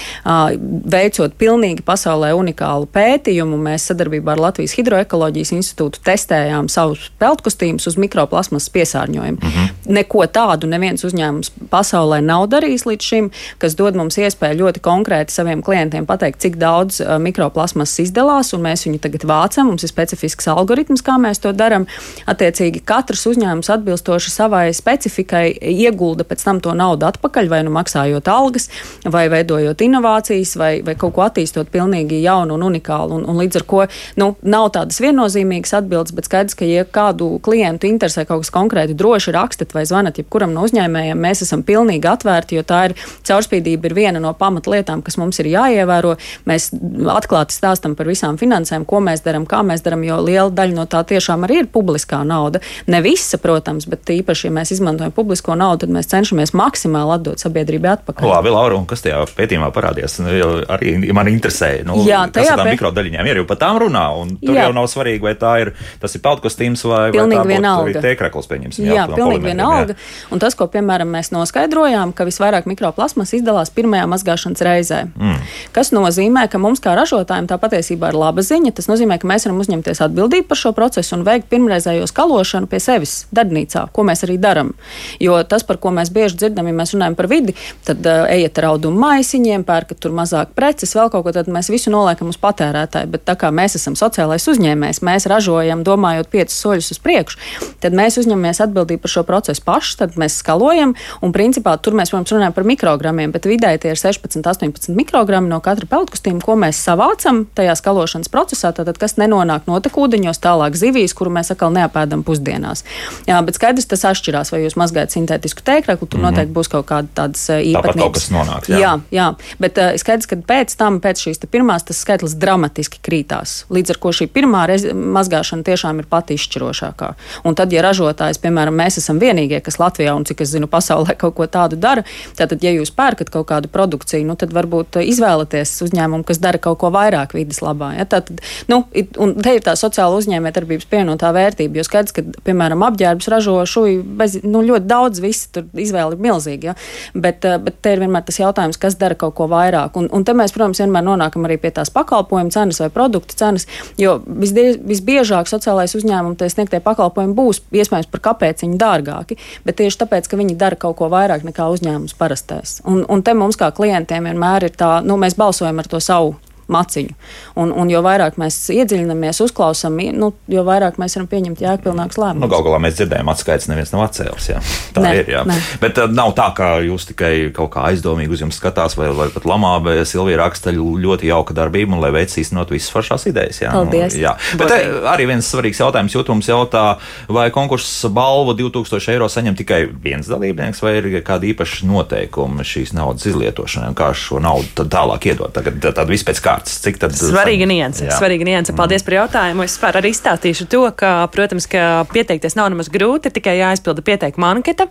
veicot pilnīgi pasaulē unikālu pētījumu. Mēs sadarbībā ar Latvijas hidroekoloģiju ekoloģijas institūtu testējām savus peltkostīmus uz mikroplasmas piesārņojumu. Mm -hmm. neko tādu neviens uzņēmums pasaulē nav darījis līdz šim, kas dod mums iespēju ļoti konkrēti saviem klientiem pateikt, cik daudz uh, mikroplasmas izdalās, un mēs viņu tagad vācam. Mums ir specifisks algoritms, kā mēs to darām. Attiecīgi, katrs uzņēmums atbilstoši savai specifikai iegulda pēc tam to naudu atpakaļ, vai nu maksājot algas, vai veidojot inovācijas, vai, vai kaut ko attīstot pilnīgi jaunu un unikālu. Un, un līdz ar to nu, nav tādas viennozīmīgas atbildes, bet skaidrs, ka, ja kādu klientu interesē kaut kas konkrēti, droši rakstat vai zvanat jebkuram no uzņēmējiem, mēs esam pilnīgi atvērti, jo tā ir caurspīdība ir viena no pamatlietām, kas mums ir jāievēro. Mēs atklāti stāstam par visām finansēm, ko mēs darām, kā mēs darām, jo liela daļa no tā tiešām arī ir publiskā nauda. Ne visa, protams, bet īpaši, ja mēs izmantojam publisko naudu, tad mēs cenšamies maksimāli atdot sabiedrībai atpakaļ. Labi, Laura, un kas tajā pētījumā parādījās? Nu, arī man interesē, nu, Jā, kas ar tām pē... mikrodaļiņām ir, jo par tām runā, un tur Jā. jau nav svarīgi, vai tā ir, tas ir peldkostīms vai, pilnīgi vai tā vienalga. tēkrekls, pieņemsim. Jā, jā pilnīgi vienalga. Un tas, ko, piemēram, mēs noskaidrojām, ka visvairāk mikroplasmas izdalās pirmajā mazgāšanas reizē. Mm. Kas nozīmē, ka mums kā ražotājiem tā patiesībā ir laba ziņa. Tas nozīmē, ka mēs varam uzņemties atbildību par šo procesu un veikt pirmreizējo skalošanu pie sevis darbnīcā, ko mēs arī darām. Jo tas, par ko mēs bieži dzirdam, ja mēs runājam par vidi, tad uh, ejiet ar audumu maisiņiem, pērkat tur mazāk preces, vēl kaut ko, tad mēs visu noliekam uz patērētāju. Bet tā kā mēs esam sociālais uzņēmējs, mēs ražojam, domājot piecus soļus uz priekšu, tad mēs uzņemamies atbildību par šo procesu paši, tad mēs skalojam. Un principā tur mēs, protams, runājam par mikrogramiem, bet vidēji tie ir 16, 18 mikrogrami no katra peldkustīma, ko mēs savācam tajā skalošanas procesā, tātad kas nenonāk notekūdeņos, tālāk zivīs, kuru mēs atkal neapēdam pusdienās. Jā, bet skaidrs tas atšķirās, vai jūs mazgājat sintētisku tēkraklu, tur mm -hmm. noteikti būs kaut kāda tādas īpatnības. Tāpat kaut kas nonāks. Jā, jā, jā. bet uh, skaidrs, ka pēc tam, pēc šīs pirmās, tas skaitlis dramatiski krītās. Līdz ar to šī pirmā reize, mazgāšana tiešām ir pati izšķirošākā. Un tad, ja ražotājs, piemēram, mēs esam vienīgie, kas Latvijā un cik es zinu, pasaulē kaut ko tādu dara, tad, ja jūs pērkat kaut kādu produkciju, nu, tad varbūt izvēlaties uzņēmumu, kas dara kaut ko vairāk vidas labā. Ja? Tad, nu, un te ir tā sociāla uzņēmējdarbības pievienotā vērtība, jo skaidrs, ka, piemēram, apģērbs ražo šuju bez, nu, ļoti daudz, visi tur izvēle ir milzīga. Ja? Bet, bet te ir vienmēr tas jautājums, kas dara kaut ko vairāk. Un, un te mēs, protams, vienmēr nonākam arī pie tās pakalpojumu cenas vai produktu cenas, jo visdie, visbiežāk sociālais uzņēmums tie sniegtie pakalpojumi būs iespējams par kāpēc viņi dārgāki, bet tieši tāpēc, ka viņi dara kaut ko vairāk nekā uzņēmums parastais. Un, un te mums kā klientiem vienmēr ir tā, nu, mēs balsojam ar to savu maciņu. Un, un jo vairāk mēs iedziļināmies, uzklausām, nu, jo vairāk mēs varam pieņemt jēgpilnākus lēmumus. Nu, Galu galā mēs dzirdējām, atskaits neviens nav atcēlis. Jā. Tā ne, ir. Jā. Ne. Bet uh, nav tā, ka jūs tikai kaut kā aizdomīgi uz jums skatās, vai, vai pat lamā, vai Silvija raksta ļoti jauka darbība, un lai veic īstenot visas foršās idejas. Jā, Paldies. Nu, jā. Bet te, arī viens svarīgs jautājums jūtums jautā, vai konkursa balvu 2000 eiro saņem tikai viens dalībnieks, vai ir kādi īpaši noteikumi šīs naudas izlietošanai, un kā šo naudu tālāk iedot. Tagad tad viss pēc kārtas. Cik tad? Svarīga nianse. Svarīga nianse. Paldies mm. par jautājumu. Es arī izstāstīšu to, ka, protams, ka pieteikties nav nemaz grūti, tikai jāizpilda pieteikuma anketa.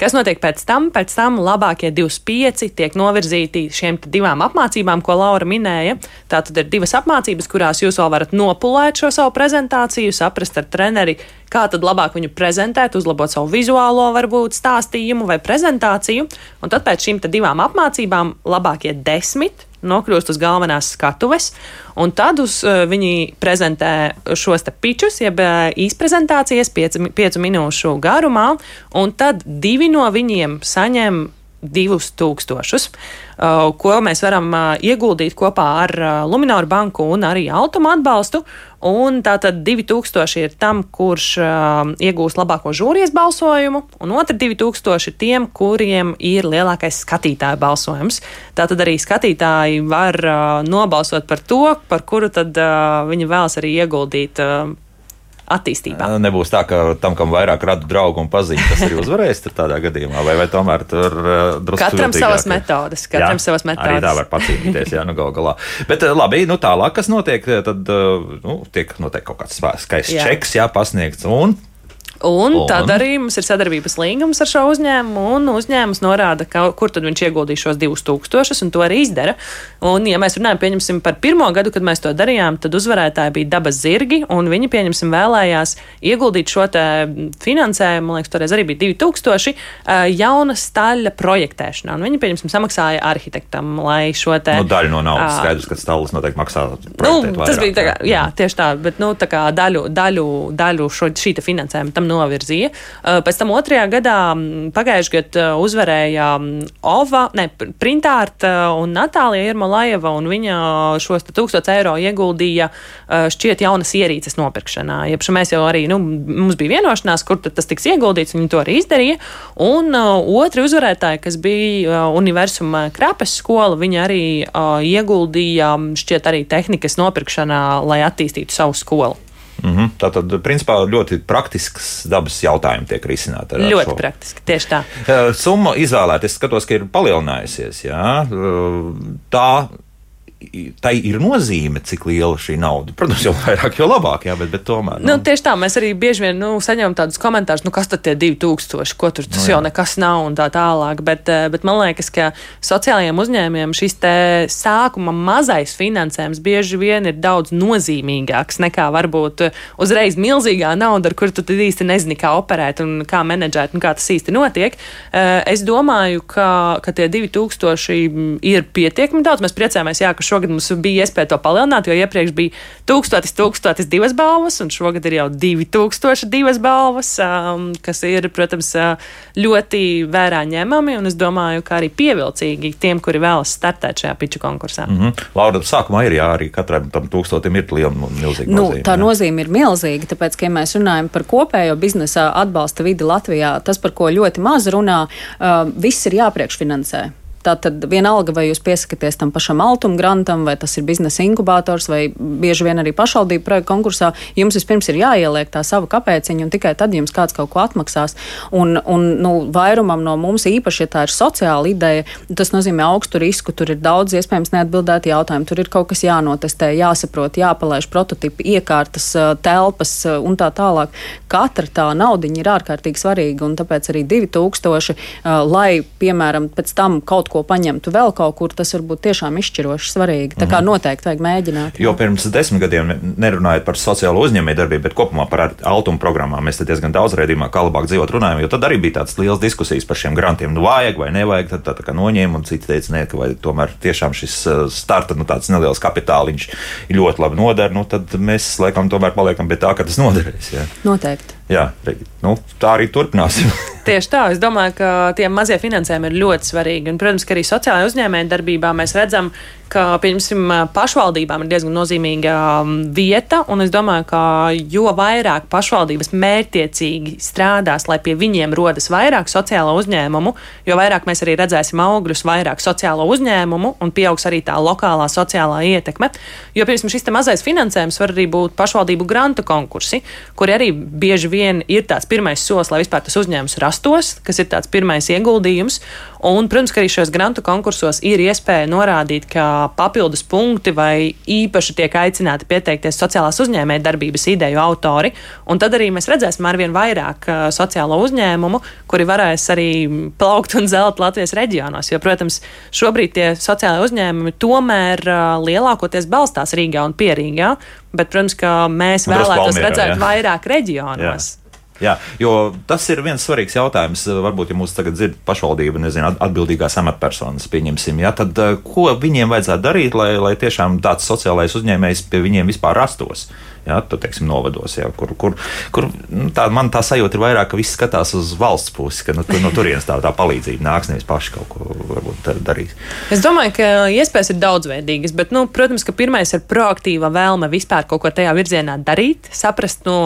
Kas notiek pēc tam? Pēc tam labākie 25 tiek novirzīti šiem divām apmācībām, ko Laura minēja. Tā tad ir divas apmācības, kurās jūs vēl varat nopulēt šo savu prezentāciju, saprast ar treneri, kā tad labāk viņu prezentēt, uzlabot savu vizuālo, varbūt stāstījumu vai prezentāciju. Un tad pēc šīm divām apmācībām labākie desmit nokļūst uz galvenās skatuves, un tad uz, uh, viņi prezentē šos pičus, jeb uh, īsprezentācijas, piecu, piecu minūšu garumā, un tad divi no viņiem saņem divus tūkstošus, uh, ko mēs varam uh, ieguldīt kopā ar uh, Lumināru banku un arī automu atbalstu. Un tātad 2000 ir tam, kurš uh, iegūs labāko žūrijas balsojumu, un otri 2000 ir tiem, kuriem ir lielākais skatītāju balsojums. Tātad arī skatītāji var uh, nobalsot par to, par kuru tad uh, viņi vēlas arī ieguldīt. Uh, attīstībā. Nebūs tā, ka tam, kam vairāk radu draugu un pazīst, tas arī uzvarēs tādā gadījumā, vai, vai tomēr tur drusku. Katram savas metodas, katram jā, savas metodas. Arī tā var pacīnīties, jā, nu gal galā. Bet labi, nu tālāk, kas notiek, tad, nu, tiek noteikti kaut kāds skaists jā. čeks, jā, pasniegts, un Un, un tad arī mums ir sadarbības līgums ar šo uzņēmumu, un uzņēmums norāda, ka, kur tad viņš ieguldīs šos 2000, un to arī izdara. Un, ja mēs runājam pieņemsim, par pirmo gadu, kad mēs to darījām, tad uzvarētāji bija dabas zirgi, un viņi pieņemsim vēlējās ieguldīt šo finansējumu, man liekas, toreiz arī bija 2000 jauna staļa projektēšanā. Un viņi pieņemsim samaksāja arhitektam, lai šo te. Nu, daļu no naudas skaidrs, ka stāvus noteikti maksā. Nu, tas bija tā kā, jā, tieši tā, bet nu, tā kā daļu, daļu, daļu šo, šī finansējuma tam novirzīja. Pēc tam otrajā gadā pagājušajā gadā uzvarēja Ova, ne, Printārta un Natālija Irmolaieva, un viņa šos 1000 eiro ieguldīja šķiet jaunas ierīces nopirkšanā. Iepš mēs jau arī, nu, mums bija vienošanās, kur tas tiks ieguldīts, viņi to arī izdarīja. Un otri uzvarētāji, kas bija Universuma Krapes skola, viņi arī ieguldīja šķiet arī tehnikas nopirkšanā, lai attīstītu savu skolu. Mm -hmm. Tā tad, principā, ļoti praktisks dabas jautājumi tiek risināti. Ļoti šo. praktiski, tieši tā. Summa izvēlēta, es skatos, ka ir palielinājusies. Jā. Tā tai ir nozīme, cik liela šī nauda. Protams, jo vairāk, jo labāk, jā, bet, bet tomēr. Nu. Nu, tieši tā, mēs arī bieži vien nu, saņemam tādus komentārus, nu, kas tad tie 2000, ko tur tas nu, jā. jau nekas nav un tā tālāk. Bet, eh, bet man liekas, ka sociālajiem uzņēmumiem šis sākuma mazais finansējums bieži vien ir daudz nozīmīgāks nekā varbūt uzreiz milzīgā nauda, ar kuru tu īsti nezini, kā operēt un kā menedžēt un kā tas īsti notiek. Eh, es domāju, ka, ka tie 2000 ir pietiekami daudz. Mēs priecājamies, jā, ka šogad mums bija iespēja to palielināt, jo iepriekš bija 1000, 1000 divas balvas, un šogad ir jau 2000 divas balvas, um, kas ir, protams, uh, ļoti vērā ņemami, un es domāju, ka arī pievilcīgi tiem, kuri vēlas startēt šajā piču konkursā. Mm -hmm. Laura, sākumā ir jā, arī katram tam tūkstotim ir liela milzīga nu, nozīme. Tā jā. nozīme ir milzīga, tāpēc, ka, ja mēs runājam par kopējo biznesa atbalsta vidi Latvijā, tas, par ko ļoti maz runā, uh, viss ir jāpriekšfinansē. Tātad vienalga, vai jūs piesakāties tam pašam Altuma grantam, vai tas ir biznesa inkubators, vai bieži vien arī pašvaldību projektu konkursā, jums vispirms ir jāieliek tā sava kāpēciņa, un tikai tad jums kāds kaut ko atmaksās. Un, un nu, vairumam no mums īpaši, ja tā ir sociāla ideja, tas nozīmē augstu risku, tur ir daudz iespējams neatbildēti jautājumi, tur ir kaut kas jānotestē, jāsaprot, jāpalaiž prototipi, iekārtas, telpas un tā tālāk. Katra tā naudiņa ir ārkārtīgi svarīga, un tāpēc arī 2000, lai, piemēram, pēc tam kaut ko ko paņemtu vēl kaut kur, tas var būt tiešām izšķiroši svarīgi. Tā kā mhm. noteikti vajag mēģināt. Jā. Jo pirms desmit gadiem, nerunājot par sociālo uzņēmējdarbību, bet kopumā par altuma programmām, mēs diezgan daudz redzējumā, kā labāk dzīvot runājam, jo tad arī bija tādas liels diskusijas par šiem grantiem. Nu, vajag vai nevajag, tad tā, tā kā noņēma, un citi teica, nē, ka tomēr tiešām šis uh, starta, nu, tāds neliels kapitāliņš ļoti labi noder, nu, tad mēs laikam tomēr paliekam pie tā, ka tas noderēs. Jā. Noteikti. Jā, nu, tā arī turpināsim. Tieši tā, es domāju, ka tie mazie finansējumi ir ļoti svarīgi. Un, protams, ka arī sociālajā uzņēmējā darbībā mēs redzam, ka piemēram, pašvaldībām ir diezgan nozīmīga vieta. Es domāju, ka jo vairāk pašvaldības mērķiecīgi strādās, lai pie viņiem rodas vairāk sociālo uzņēmumu, jo vairāk mēs arī redzēsim augļus, vairāk sociālo uzņēmumu un pieaugs arī tā lokālā sociālā ietekme. Jo, piemēram, šis mazais finansējums var arī būt pašvaldību grantu konkursi, kuri arī bieži vien ir tāds pirmais solis, lai vispār tas uzņēmums rastos, kas ir tāds pirmais ieguldījums. Un, protams, ka arī šajos grantu konkursos ir iespēja norādīt, ka papildus punkti vai īpaši tiek aicināti pieteikties sociālās uzņēmēja darbības ideju autori. Un tad arī mēs redzēsim arvien vairāk uh, sociālo uzņēmumu, kuri varēs arī plaukt un zelt Latvijas reģionos. Jo, protams, šobrīd tie sociālai uzņēmumi tomēr uh, lielākoties balstās Rīgā un Pierīgā. Bet, protams, ka mēs vēlētos redzēt jā. vairāk reģionos. Jā. Jā, jo tas ir viens svarīgs jautājums. Varbūt, ja mūsu tagad dzird pašvaldība, nezinu, atbildīgās amatpersonas, pieņemsim, ja, tad eh, ko viņiem vajadzētu darīt, lai, lai tiešām tāds sociālais uzņēmējs pie viņiem vispār rastos? Ja, tu, teiksim, novados, ja, kur, kur, kur nu, tā, man tā sajūta ir vairāk, ka viss skatās uz valsts pusi, ka nu, tur, no turienes tā, tā palīdzība nāks, nevis paši kaut ko varbūt darīs. Es domāju, ka iespējas ir daudzveidīgas, bet, nu, protams, ka pirmais ir proaktīva vēlme vispār kaut ko tajā virzienā darīt, saprast no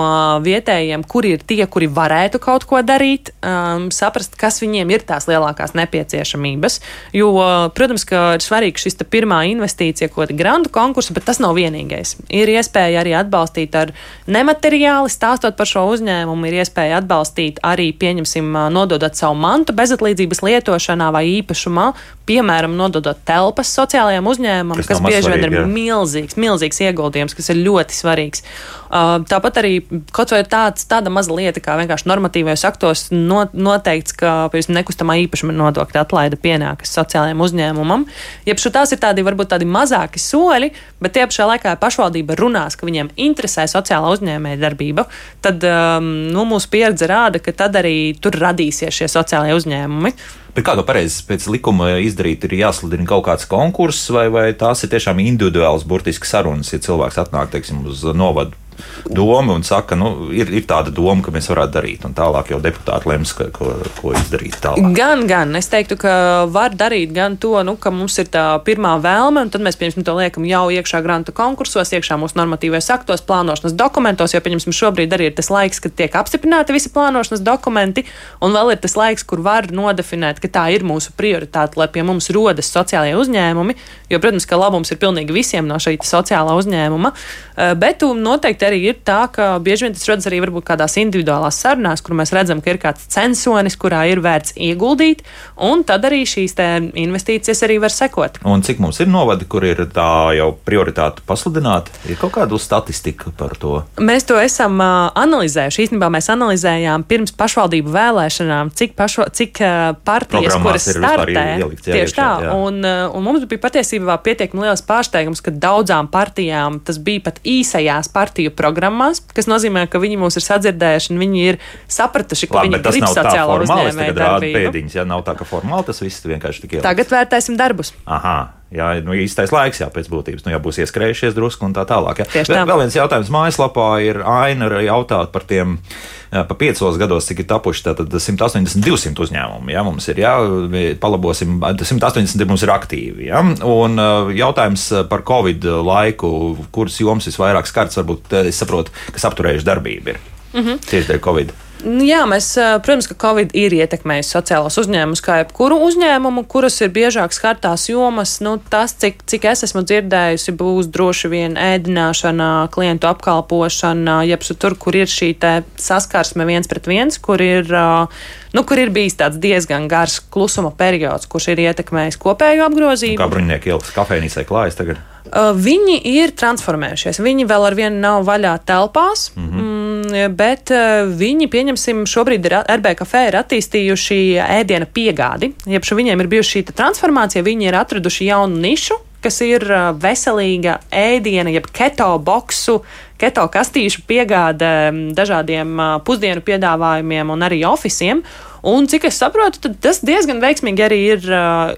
vietējiem, kuri ir tie, kuri varētu kaut ko darīt, um, saprast, kas viņiem ir tās lielākās nepieciešamības. Jo, protams, ka ir svarīgi šis pirmā investīcija, ko ir grandu konkursu, bet tas nav vienīgais. Ir iespēja arī atbalstīt atbalstīt ar nemateriāli, stāstot par šo uzņēmumu, ir iespēja atbalstīt arī, pieņemsim, nododot savu mantu bezatlīdzības lietošanā vai īpašumā, piemēram, nododot telpas sociālajiem uzņēmumam, kas, kas bieži vien ir jā. milzīgs, milzīgs ieguldījums, kas ir ļoti svarīgs. Uh, tāpat arī kaut vai tāds, tāda maza lieta, kā vienkārši normatīvajos aktos no, noteikts, ka piemēram, nekustamā īpašuma nodokļa atlaide pienākas sociālajiem uzņēmumam. Jeb tās ir tādi varbūt tādi mazāki soļi, bet tie pašā laikā pašvaldība runās, ka viņiem interesē sociālā uzņēmēja darbība, tad um, nu, mūsu pieredze rāda, ka tad arī tur radīsies šie sociālajie uzņēmumi. Bet kā to pareizi pēc likuma izdarīt, ir jāsludina kaut kāds konkurss, vai, vai tās ir tiešām individuāls, burtiski sarunas, ja cilvēks atnāk, teiksim, uz novadu doma un saka, nu, ir, ir tāda doma, ka mēs varētu darīt, un tālāk jau deputāti lems, ka, ko, ko izdarīt tālāk. Gan, gan. Es teiktu, ka var darīt gan to, nu, ka mums ir tā pirmā vēlme, un tad mēs, pieņemsim, to liekam jau iekšā grantu konkursos, iekšā mūsu normatīvajos aktos, plānošanas dokumentos, jo, pieņemsim, šobrīd arī ir tas laiks, kad tiek apstiprināti visi plānošanas dokumenti, un vēl ir tas laiks, kur var nodefinēt, ka tā ir mūsu prioritāte, lai pie mums rodas sociālajie uzņēmumi, jo, protams, ka labums ir pilnīgi visiem no šī sociālā uzņēmuma, eh, bet noteikti arī ir tā, ka bieži vien tas rodas arī varbūt kādās individuālās sarunās, kur mēs redzam, ka ir kāds censonis, kurā ir vērts ieguldīt, un tad arī šīs investīcijas arī var sekot. Un cik mums ir novadi, kur ir tā jau prioritāte pasludināta? Ir kaut kāda statistika par to? Mēs to esam analizējuši. Īstenībā mēs analizējām pirms pašvaldību vēlēšanām, cik, pašo, cik partijas, Programmās kuras startē. Ielikts, jā, tieši iekšā, tā. jā. Un, un mums bija patiesībā pietiekami liels pārsteigums, ka daudzām partijām tas bija pat īsajās partiju programmās, kas nozīmē, ka viņi mūs ir sadzirdējuši un viņi ir sapratuši, ka Labi, viņi grib sociālo uzņēmēju darbību. pēdiņas, ja nav tā, ka formāli tas viss vienkārši tik ielikt. Tagad vērtēsim darbus. Aha. Jā, nu, īstais laiks, jā, pēc būtības. Nu, jā, būs ieskrējušies drusku un tā tālāk. Jā. Tieši tā. Vēl viens jautājums mājaslapā ir aina jautāt par tiem, pa piecos gados, cik ir tapuši tātad 180, 200 uzņēmumi. Jā, mums ir, jā, palabosim, 180 mums ir aktīvi. Jā, un jautājums par Covid laiku, kuras joms visvairāk skarts, varbūt es saprotu, kas apturējuši darbību ir. Mm -hmm. Tieši dēļ Covid. Nu Jā, mēs, protams, ka Covid ir ietekmējis sociālos uzņēmumus, kā jebkuru uzņēmumu, kuras ir biežāk skartās jomas. Nu, tas, cik, cik es esmu dzirdējusi, būs droši vien ēdināšana, klientu apkalpošana, jeb tur, kur ir šī saskarsme viens pret viens, kur ir, nu, kur ir bijis tāds diezgan garš klusuma periods, kurš ir ietekmējis kopējo apgrozību. Kā bruņinieki ielas kafejnīcē klājas tagad? Viņi ir transformējušies. Viņi vēl ar vienu nav vaļā telpās, mm -hmm. Bet uh, viņi, pieņemsim, šobrīd ir RBKF ir attīstījuši ēdiena piegādi. Jeb viņiem ir bijusi šī transformācija, viņi ir atraduši jaunu nišu, kas ir veselīga ēdiena, jeb keto boksu, keto kastīšu piegāde mm, dažādiem pusdienu piedāvājumiem un arī oficiem. Un cik es saprotu, tas diezgan veiksmīgi arī ir,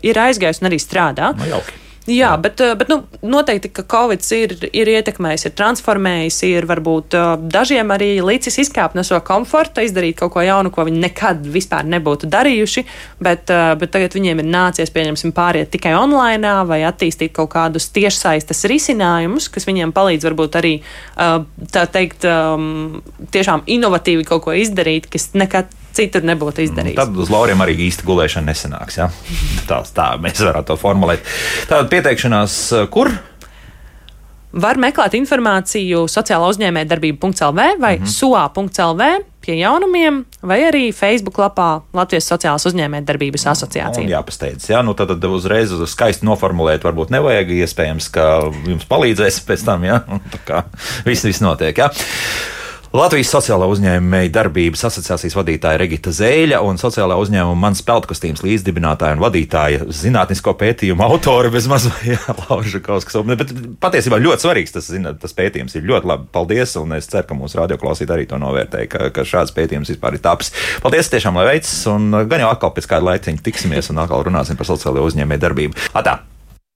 ir aizgājis un arī strādā. Nu, jauki. Jā, bet, eh, bet nu, noteikti, ka Covid ir, ir ietekmējis, ir transformējis, ir varbūt eh, dažiem arī līdzis izkāpt no sava komforta, izdarīt kaut ko jaunu, ko viņi nekad vispār nebūtu darījuši. Bet, eh, bet tagad viņiem ir nācies, pieņemsim, pāriet tikai online vai attīstīt kaut kādus tiešsaistes risinājumus, kas viņiem palīdz varbūt arī tā teikt, um, tiešām inovatīvi kaut ko izdarīt, kas nekad citur nebūtu izdarīts. Tad uz lauriem arī īsti gulēšana nesanāks. Ja? Tā, tā mēs varētu to formulēt. Tāda pieteikšanās, eh, kur? Var meklēt informāciju sociālā uzņēmēja darbība.lv vai mm -hmm. suā.lv pie jaunumiem, vai arī Facebook lapā Latvijas Sociālās uzņēmēja darbības asociācija. Un jāpasteidz, jā, nu tad, tad uzreiz uz skaisti noformulēt varbūt nevajag, iespējams, ka jums palīdzēs pēc tam, jā, un tā kā viss, viss notiek, jā. Latvijas Sociālā uzņēmēja darbības asociācijas vadītāja Regita Zēļa un sociālā uzņēmuma mans peltkostīms līdzdibinātāja un vadītāja zinātnisko pētījumu autore bez mazliet Lauža Kauskas. Bet patiesībā ļoti svarīgs tas, zina, tas pētījums ir ļoti labi. Paldies, un es ceru, ka mūsu radioklausītāji arī to novērtēja, ka, ka šāds pētījums vispār ir tapis. Paldies tiešām, lai veicas, un gan jau atkal pēc kāda laiciņa tiksimies un atkal runāsim par sociālo uzņēmēju darbību. Atā!